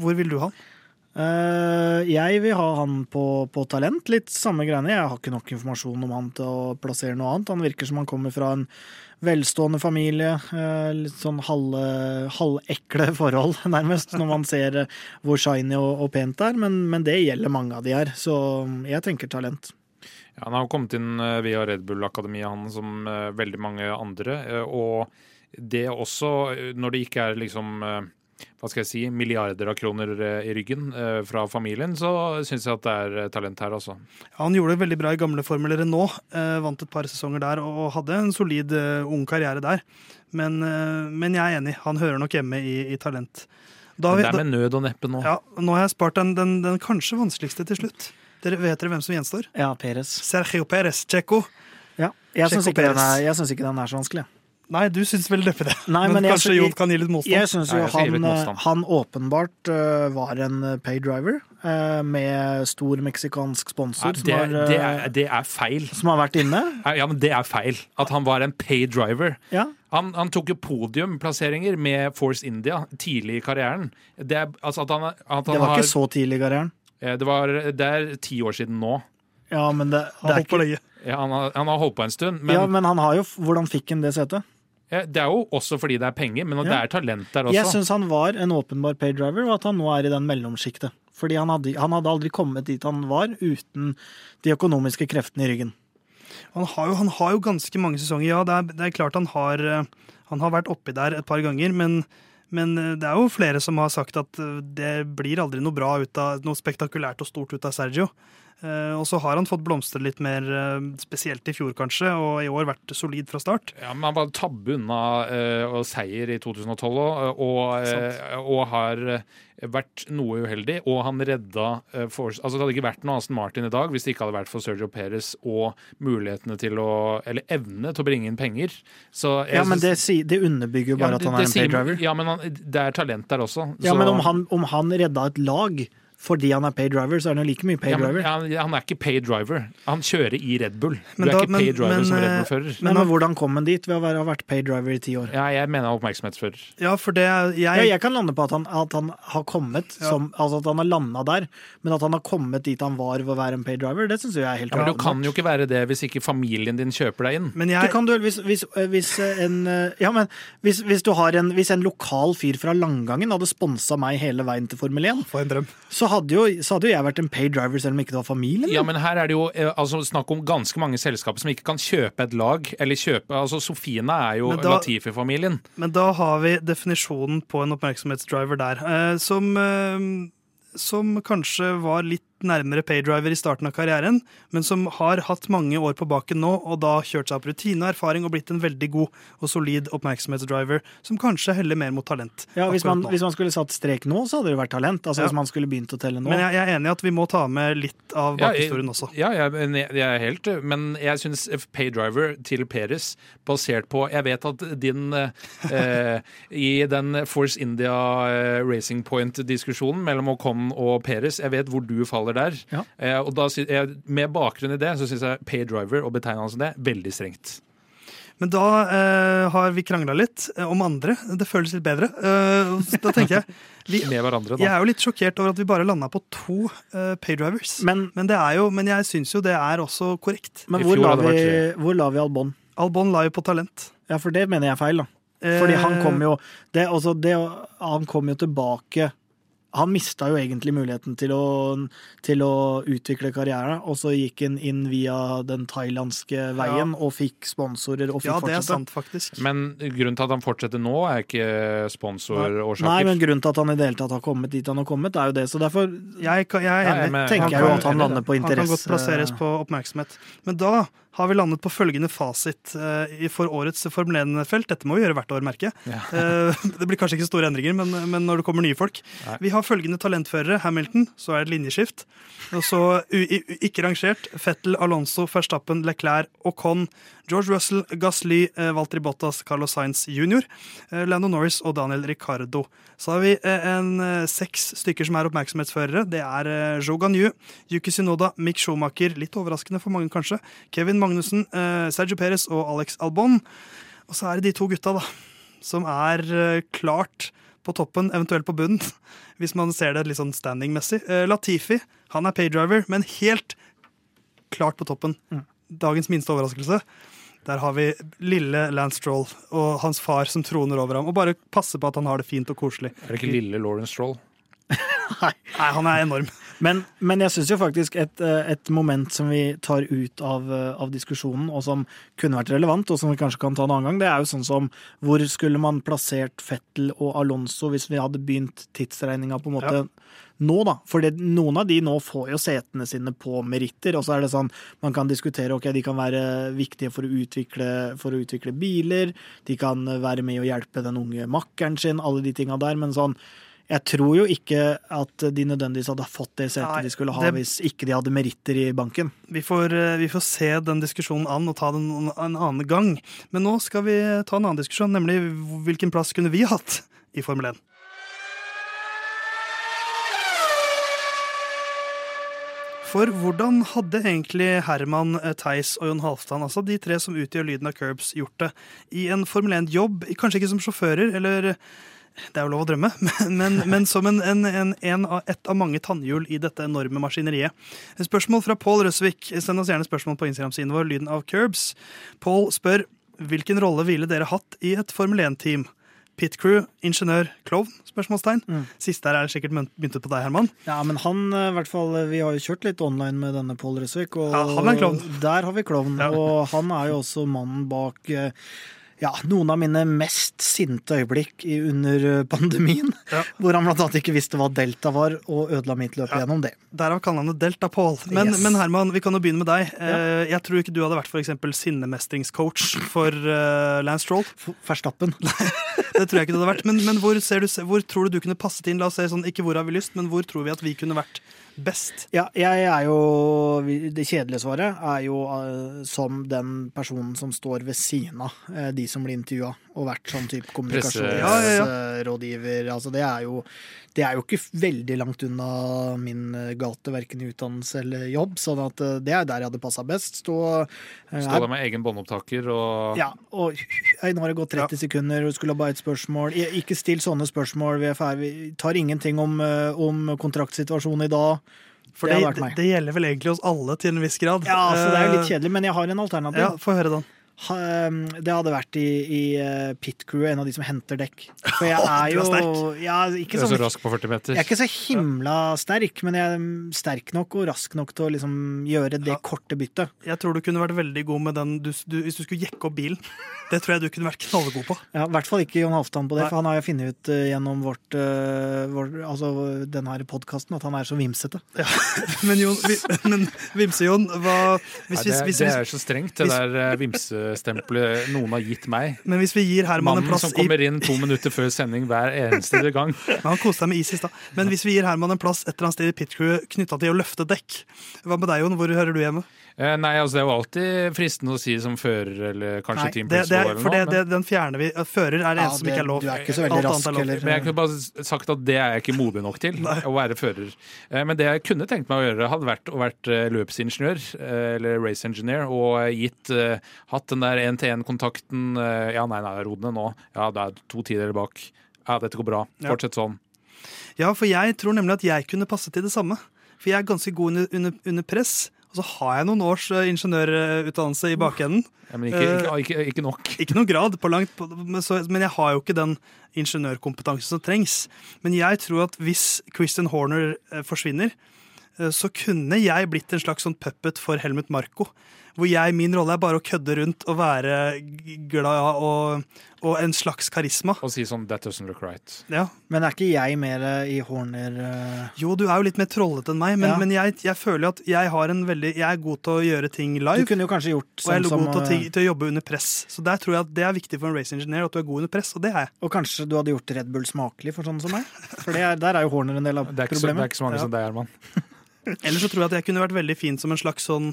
hvor vil du ha han? Uh, jeg vil ha han på, på talent. Litt samme greiene. Jeg har ikke nok informasjon om han til å plassere noe annet. Han virker som han kommer fra en velstående familie. Uh, litt sånn halve, halvekle forhold, nærmest, når man ser eh, hvor shiny og, og pent det er. Men, men det gjelder mange av de her, så jeg tenker talent. Ja, han har kommet inn eh, via Red Bull-akademiet, han som eh, veldig mange andre. eh, Og det også, når det ikke er liksom hva skal jeg si, milliarder av kroner i ryggen fra familien, så syns jeg at det er talent her, altså. Ja, han gjorde det veldig bra i gamle Formel Renault. Eh, vant et par sesonger der og hadde en solid ung karriere der. Men, men jeg er enig, han hører nok hjemme i, i talent. Da, Men det er med nød og neppe nå. Ja, nå har jeg spart den, den, den kanskje vanskeligste til slutt. Dere Vet dere hvem som gjenstår? Ja, Perez. Sergio Perez, Checo. Ja. Jeg syns ikke, ikke den er så vanskelig. Nei, du syns vel neppe det. Nei, men, men jeg kanskje Jon kan gi litt motstand. Jeg syns Nei, jo jeg han, eh, han åpenbart uh, var en eh, pay driver uh, med stor meksikansk Nei, sponsor som, det, uh, det, er, det er feil. som har vært inne. Ja, men Det er feil. At han var en pay driver. Ja. Han, han tok jo podiumplasseringer med Force India tidlig i karrieren. Det er, altså at han, at han Det var har, ikke så tidlig i karrieren. Eh, det, var, det er ti år siden nå. Ja, men det, det er ikke. Ja, han, har, han har holdt på en stund. Men ja, men han har jo Hvordan fikk han det setet? ja, det er jo også fordi det er penger, men det er talent der også. Jeg syns han var en åpenbar paydriver, og at han nå er i den mellomsjiktet. Fordi han hadde, han hadde aldri kommet dit han var uten de økonomiske kreftene i ryggen. Han har, jo, han har jo ganske mange sesonger. Ja, det er, det er klart han har, eh, han har vært oppi der et par ganger, men, men eh, det er jo flere som har sagt at eh, det blir aldri noe bra ut av noe spektakulært og stort ut av Sergio. Eh, Og så har han fått blomstre litt mer, eh, spesielt i fjor kanskje, og i år vært solid fra start. Ja, men Han var tabbe unna eh, og seier i 2012 og, og, har vært noe uheldig. Og han redda for, altså Det hadde ikke vært noe Aston Martin i dag hvis det ikke hadde vært for Sergio Perez og mulighetene til å Eller evne til å bringe inn penger. Ja, men det, det underbygger jo Ja, bare at han er en paydriver. pay driver. Ja, men han, det er talent der også. Ja, så- men om han, om han redda et lag fordi han er pay driver, så er han jo like mye pay ja, men, driver. ja, han er ikke pay driver. Han kjører i Red Bull. Du da, er ikke ikke pay driver men, som Red eh, Bull-fører. Men, men hvordan kom han dit ved å være, ha vært pay driver i ti år? Ja, jeg mener oppmerksomhetsfører. Ja, for det er- Ja, jeg, jeg kan lande på at han, at han har kommet som, Altså at han har landa der, men at han har kommet dit han var ved å være en pay driver, det syns jeg er helt Ja, men du kan jo ikke være det hvis ikke familien din kjøper deg inn. Men Du jeg, kan du, hvis, hvis, hvis en eh, Ja, men hvis, hvis du har en Hvis en lokal fyr fra Langangen hadde sponsa meg hele veien til Formel 1, for en drøm. så hadde jo, så hadde jo jeg vært en pay driver selv om ikke det var familien. Ja, men her er det jo eh, altså, snakk om ganske mange selskaper som ikke kan kjøpe et lag. Eller kjøpe altså Sofina er jo Latifi-familien. Men da har vi definisjonen på en oppmerksomhetsdriver der, eh, som, eh, som kanskje var litt nærmere paydriver i starten av karrieren, men som har hatt mange år på baken nå, og da kjørt seg opp rutine og erfaring og blitt en veldig god og solid oppmerksomhetsdriver, som kanskje heller mer mot talent. Ja, hvis man, hvis man skulle satt strek nå, så hadde det vært talent. Altså Ja. Hvis man skulle begynt å telle nå. Men jeg, jeg er enig i at vi må ta med litt av Ja, bakhistorien også. Ja, jeg, jeg, jeg er helt Men jeg syns paydriver til Peres, basert på Jeg vet at din eh, eh, I den Force India eh, Racing Point-diskusjonen mellom Ocon og Peres, jeg vet hvor du faller der. Ja. Eh, og da, jeg, med bakgrunn i det, så syns jeg paydriver og betegnelsen som det, veldig strengt. Men da eh, har vi krangla litt eh, om andre. Det føles litt bedre. Eh, da tenker jeg vi, Med hverandre, Jeg er jo litt sjokkert over at vi bare landa på to eh, paydrivers. Men, Men, det er jo, men jeg syns jo det er også korrekt. men hvor, la vi, hvor la vi Albon? Albon la jo på talent. Ja, for det mener jeg er feil, da. Fordi han Eh, kom jo det, altså det, Han kom jo tilbake Han mista jo egentlig muligheten til å, til å utvikle karrieren, og så gikk han inn via den thailandske veien og fikk sponsorer og fikk Ja, det er sant, faktisk. Men grunnen til at han fortsetter nå, er ikke sponsorårsaker. Nei, men grunnen til at han i det hele tatt har kommet dit han har kommet, er jo det. Så derfor Jeg, jeg jeg Nei, men- tenker jeg jo at han lander på interesse. Han kan godt plasseres på oppmerksomhet. Men da har vi landet på følgende fasit eh, for årets Formel 1-felt. Dette må vi gjøre hvert år, merker jeg. Ja. Eh, det blir kanskje ikke store endringer, men, men når det kommer nye folk. Nei. Vi har følgende talentførere. Hamilton, så er det linjeskift. Og så ikke rangert. Fettel, Alonso, Verstappen, Leclerc, Ocon, George Russell, Gasly, Valtri Valtteri Bottas, Carlos Sainz jr., eh, Lando Norris og Daniel Ricardo. Så har vi eh, en eh, seks stykker som er oppmerksomhetsførere. Det er eh, Joe Ganyu, Yuki Sinoda, Mick Schumacher, litt overraskende for mange kanskje, Kevin Magnussen, eh, Sergio Perez og Alex Albon. Og så er det de to gutta, da, som er eh, klart på toppen, eventuelt på bunnen, hvis man ser det litt sånn standing-messig. Eh, Latifi, han er paydriver, men helt klart på toppen. Dagens minste overraskelse. Der har vi lille Lance Stroll og hans far som troner over ham. Og bare passe på at han har det fint og koselig. Er det ikke lille Lawrence Stroll? Nei, han er enorm. Men, men jeg syns jo faktisk et, eh, et moment som vi tar ut av, eh, av diskusjonen, og som kunne vært relevant, og som vi kanskje kan ta en annen gang, det er jo sånn som hvor skulle man plassert Fettel og Alonso hvis vi hadde begynt tidsregninga på en måte Ja. nå, da? For det, noen av de nå får jo setene sine på meritter, og så er det sånn man kan diskutere ok, de kan være viktige for å utvikle, for å utvikle biler, de kan være med å hjelpe den unge makkeren sin, alle de tinga der, men sånn jeg tror jo ikke at de nødvendigvis hadde fått det setet Nei, de skulle ha det- hvis ikke de hadde meritter i banken. Vi får, eh, vi får se den diskusjonen an og ta den en en annen gang. Men nå skal vi ta en annen diskusjon, nemlig hvilken plass kunne vi hatt i Formel 1? For hvordan hadde egentlig Herman, eh, Theis og Jon Halvdan, altså de tre som utgjør lyden av Curbs, gjort det i en Formel 1-jobb? Kanskje ikke som sjåfører, eller det er jo lov å drømme, men, men, men som en, en, en, en av, et av mange tannhjul i dette enorme maskineriet. Spørsmål fra Pål Røsvik. Send oss gjerne spørsmål på Instagram-siden vår, lyden av Curbs. Pål spør hvilken rolle ville dere hatt i et Formel 1-team? Pit crew, ingeniør, klovn? Spørsmålstegn. Mm. Siste her er sikkert myntet på deg, Herman. Ja, men han, eh, i hvert fall, Vi har jo kjørt litt online med denne Pål Røsvik, og Ja, er der har vi klovn. Ja. Og han er jo også mannen bak eh, ja, noen av mine mest sinte øyeblikk under eh, pandemien. Ja. Hvor han annet ikke visste hva delta var, og ødela mitt løp Ja. gjennom det. Derav kallenavnet Delta Pål. Men, Yes. men Herman, vi kan jo begynne med deg. Ja. Jeg tror ikke du hadde vært for sinnemestringscoach for eh, Lance Stroll. Verstappen. Det tror jeg ikke det hadde vært. Men, men hvor, ser du, hvor tror du du kunne passet inn? La oss se sånn, Ikke hvor har vi lyst, men hvor tror vi at vi kunne vært best? Ja, jeg er jo Det kjedelige svaret er jo eh, som den personen som står ved siden av eh, de som blir intervjua, og vært sånn type kommunikasjonsrådgiver. Ja, ja, ja. Altså, det er jo det er jo ikke veldig langt unna min eh, gate, verken i utdannelse eller jobb, sånn at det er der jeg hadde passa best. Stå, Stå der med egen båndopptaker og ja, og hei, nå har det gått 30 sekunder, og skulle ha bare et spørsmål. Ikke still sånne spørsmål. Vi er ferdig. Vi tar ingenting om, om kontraktsituasjonen i dag. For Det det, det, det gjelder vel egentlig oss alle til en viss grad. Ja, så det er jo litt Eh, kjedelig, men jeg har en alternativ. Ja, Få høre den. Det hadde vært i, i eh, pit crew, en av de som henter dekk. For jeg er jo ja, Du ikke er så sånn, rask på 40 meter. Jeg er ikke så himla sterk, men jeg er sterk nok og rask nok til å liksom gjøre det Ja. korte byttet. Jeg tror du kunne vært veldig god med den du, du, hvis du skulle jekke opp bilen. Det tror jeg du kunne vært knallgod på. Ja, I hvert fall ikke Jon Halvdan på det, Nei. for han har jo funnet ut eh, gjennom vårt, uh, vår, altså denne podkasten at han er så vimsete. Men, Jon, vi, men Vimse-Jon, hva hvis, Nei, det, hvis, hvis, det er så strengt, det hvis- der eh, vimsestempelet noen har gitt meg. Men hvis vi gir Herman en Mannen som kommer inn to minutter før sending hver eneste gang. Men Han koste seg med is i stad. Men hvis vi gir Herman en plass et eller annet sted i pit crew knytta til å løfte dekk, hva med deg, Jon? Hvor hører du hjemme? Eh, Nei, altså Det er jo alltid fristende å si som fører, eller kanskje Nei, team Det, det principal er, eller for det, noe. det, den fjerner vi. Fører er det Ja, eneste som ikke er lov. du er ikke så veldig Alt rask, er eller? Men jeg kunne bare sagt at det er jeg ikke modig nok til, å være fører. Eh, Men det jeg kunne tenkt meg å gjøre, hadde vært å vært eh, løpsingeniør, eh, eller race engineer, og gitt eh, hatt den der én-til-én-kontakten. eh, Ja, nei, nei, ro ned nå. Ja, det er to tideler bak. Ja, dette går bra. Fortsett sånn. Ja, for jeg tror nemlig at jeg kunne passe til det samme. For jeg er ganske god under, under, under press. Og så har jeg noen års eh, ingeniørutdannelse i bakenden. Ja, men ikke, ikke, ikke, ikke nok. Ikke noen grad på langt, men, så, men jeg har jo ikke den ingeniørkompetansen som trengs. Men jeg tror at hvis Christian Horner eh, forsvinner, eh, så kunne jeg blitt en slags sånn puppet for Helmut Marko. Hvor jeg, min rolle er bare å kødde rundt og være glad og, og en slags karisma. Og si sånn That doesn't look right. Ja. Men er ikke jeg mer eh, i Horner uh... Jo, du er jo litt mer trollete enn meg, men, Ja. men jeg, jeg føler jo at jeg har en veldig Jeg er god til å gjøre ting live. Du kunne jo kanskje gjort sånn Og jeg er god som til å, eh, til å jobbe under press. Så der tror jeg at det er viktig for en race engineer at du er god under press, og det er jeg. Og kanskje du hadde gjort Red Bull smakelig for sånne som meg? For det er, der er jo Horner en del av Det er ikke, så, det er ikke så mange Ja. som deg, Herman. Ellers så tror jeg at jeg kunne vært veldig fin som en slags sånn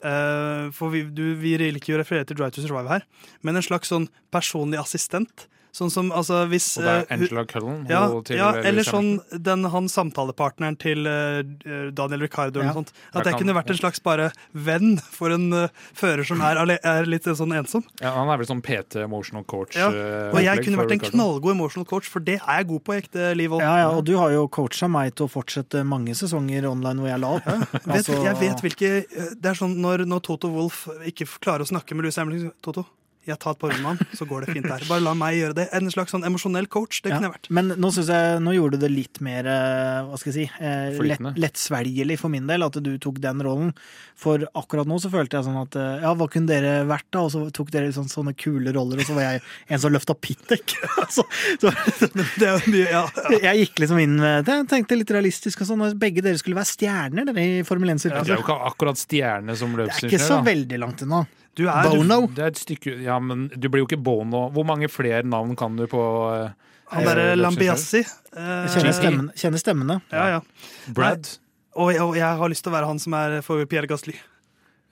For vi, du, vi jo å referere til Drive to Survive her, men en slags sånn personlig assistent. Sånn som altså hvis Og det er Angela uh, Cullen. ja, ja, eller sånn den, han samtalepartneren til uh, Daniel Ricardo eller Ja. noe sånt. At jeg kan- kunne vært en slags bare venn for en uh, fører som er, er litt sånn ensom. Ja, han er vel sånn PT emotional coach. Ja, eh, Og jeg kunne vært en Ricardo. knallgod emotional coach, for det er jeg god på i ekte liv. Ja, ja, og du har jo coacha meg til å fortsette mange sesonger online hvor jeg la opp. Altså- jeg vet hvilke eh, Det er sånn når, når Toto Wolff ikke klarer å snakke med Louis Hamilton Toto, jeg tar et par runder så går det fint der. Bare la meg gjøre det. En slags sånn emosjonell coach. Det Ja, kunne jeg vært. Men nå syns jeg, nå gjorde du det litt mer eh, hva skal jeg si, eh, lett, lettsvelgelig for min del, at du tok den rollen. For akkurat nå så følte jeg sånn at eh, ja, hva kunne dere vært da? Og så tok dere sånne, sånne kule roller, og så var jeg en som løfta pittek. så, så Det er mye, ja, ja. jeg gikk liksom inn med det. Tenkte litt realistisk og sånn. Og Begge dere skulle være stjerner, dere i Formel Det er jo ikke akkurat stjerne som det er ikke så da. veldig langt unna. Du er Bono. Du, er et stykke Ja, men du blir jo ikke Bono. Hvor mange flere navn kan du på eh, han derre eh, Lambiassi. Eh, kjenner, stemmen, kjenner stemmene. ja, ja. Brad? Og, jeg- og jeg har lyst til å være han som er for Pierre Gasly.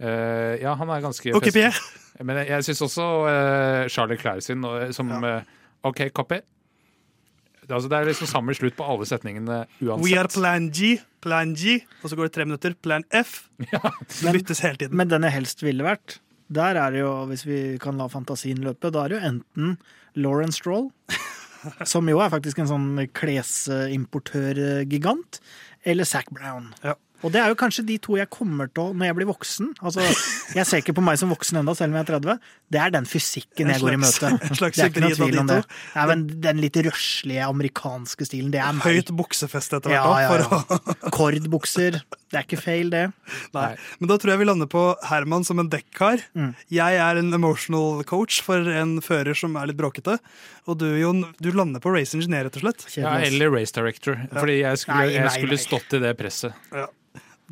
Eh, ja, han er ganske Ok, festlig. Pierre. Men jeg, jeg syns også eh, Charlie Clair sin som Ja. eh, OK, copy. Altså, det er liksom samme slutt på alle setningene uansett. We are plan G, plan G, og så går det tre minutter, plan F. Det Men- byttes hele tiden. Men den jeg helst ville vært, der er det jo, hvis vi kan la fantasien løpe, da er det jo enten Lauren Stroll, som jo er faktisk en sånn klesimportørgigant, eller Zac Brown. Ja. Og det er jo kanskje de to jeg kommer til å når jeg blir voksen. Altså, jeg ser ikke på meg som voksen enda, selv om jeg er 30. Det er den fysikken jeg jeg går i møte. en slags det er ikke noe av tvil om de det. Nei, men den litt røslige amerikanske stilen, det er meg. Høyt buksefeste etter hvert hvert. ja, ja, ja. Kordbukser. Det er ikke feil, det. Nei. Men da tror jeg vi lander på Herman som en dekkar. Mm. Jeg er en emotional coach for en fører som er litt bråkete. Og du, Jon, du lander på race engineer, rett og slett. Ja, eller race director. Fordi jeg skulle, Nei, nei, jeg skulle stått i det presset.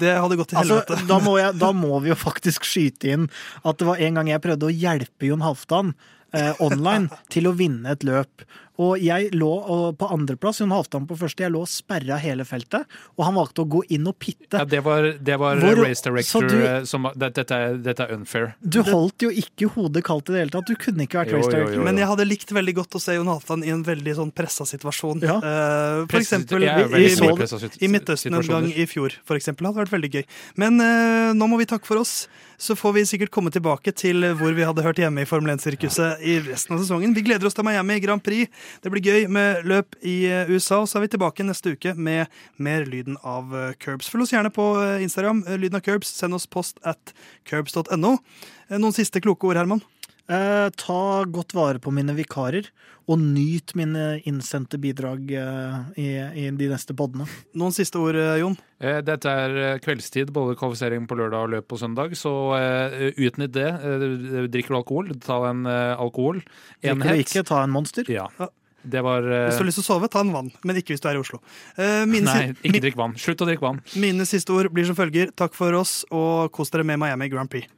Det hadde gått til Altså, da, må jeg, da må vi jo faktisk skyte inn at det var en gang jeg prøvde å hjelpe Jon Halvdan eh, online til å vinne et løp. Og jeg lå og på andreplass, Jon Halvdan på første. Jeg lå og sperra hele feltet, og han valgte å gå inn og pitte. Ja, det var, det var Hvor- race director du- som dette, dette er unfair. Du holdt jo ikke hodet kaldt i det hele tatt. Du kunne ikke vært Jo, race jo, director. jo. Men jeg hadde likt veldig godt å se Jon Halvdan i en veldig sånn pressa situasjon. Ja. Uh, for Press- eksempel i, i, så mye det- pressa sit- i Midtøsten en gang i fjor, for eksempel. Det hadde vært veldig gøy. Men uh, nå må vi takke for oss. Så får vi sikkert komme tilbake til hvor vi hadde hørt hjemme i Formel 1-sirkuset i resten av sesongen. Vi gleder oss til Miami Grand Prix. Det blir gøy med løp i eh, USA. Og så er vi tilbake neste uke med mer lyden av eh, Curbs. Følg oss gjerne på eh, Instagram. Lyden av Curbs. Send oss post at curbs.no. Noen siste kloke ord, Herman? Eh, ta godt vare på mine vikarer, og nyt mine innsendte bidrag eh, i, i de neste podene. Noen siste ord, eh, Jon? Eh, Dette er eh, kveldstid, både kvalifisering på lørdag og løp på søndag. Så eh, utnytt det. Eh, drikker du alkohol, ta en eh, alkohol. Drikker du ikke, ta en monster. Ja. Det var uh... Hvis du har lyst til å sove, ta en vann. Men ikke hvis du er i Oslo. Uh, mine, Nei, ikke drikk vann. Slutt å drikke vann. mine siste ord blir som følger. Takk for oss, og kos dere med Miami Grand Prix.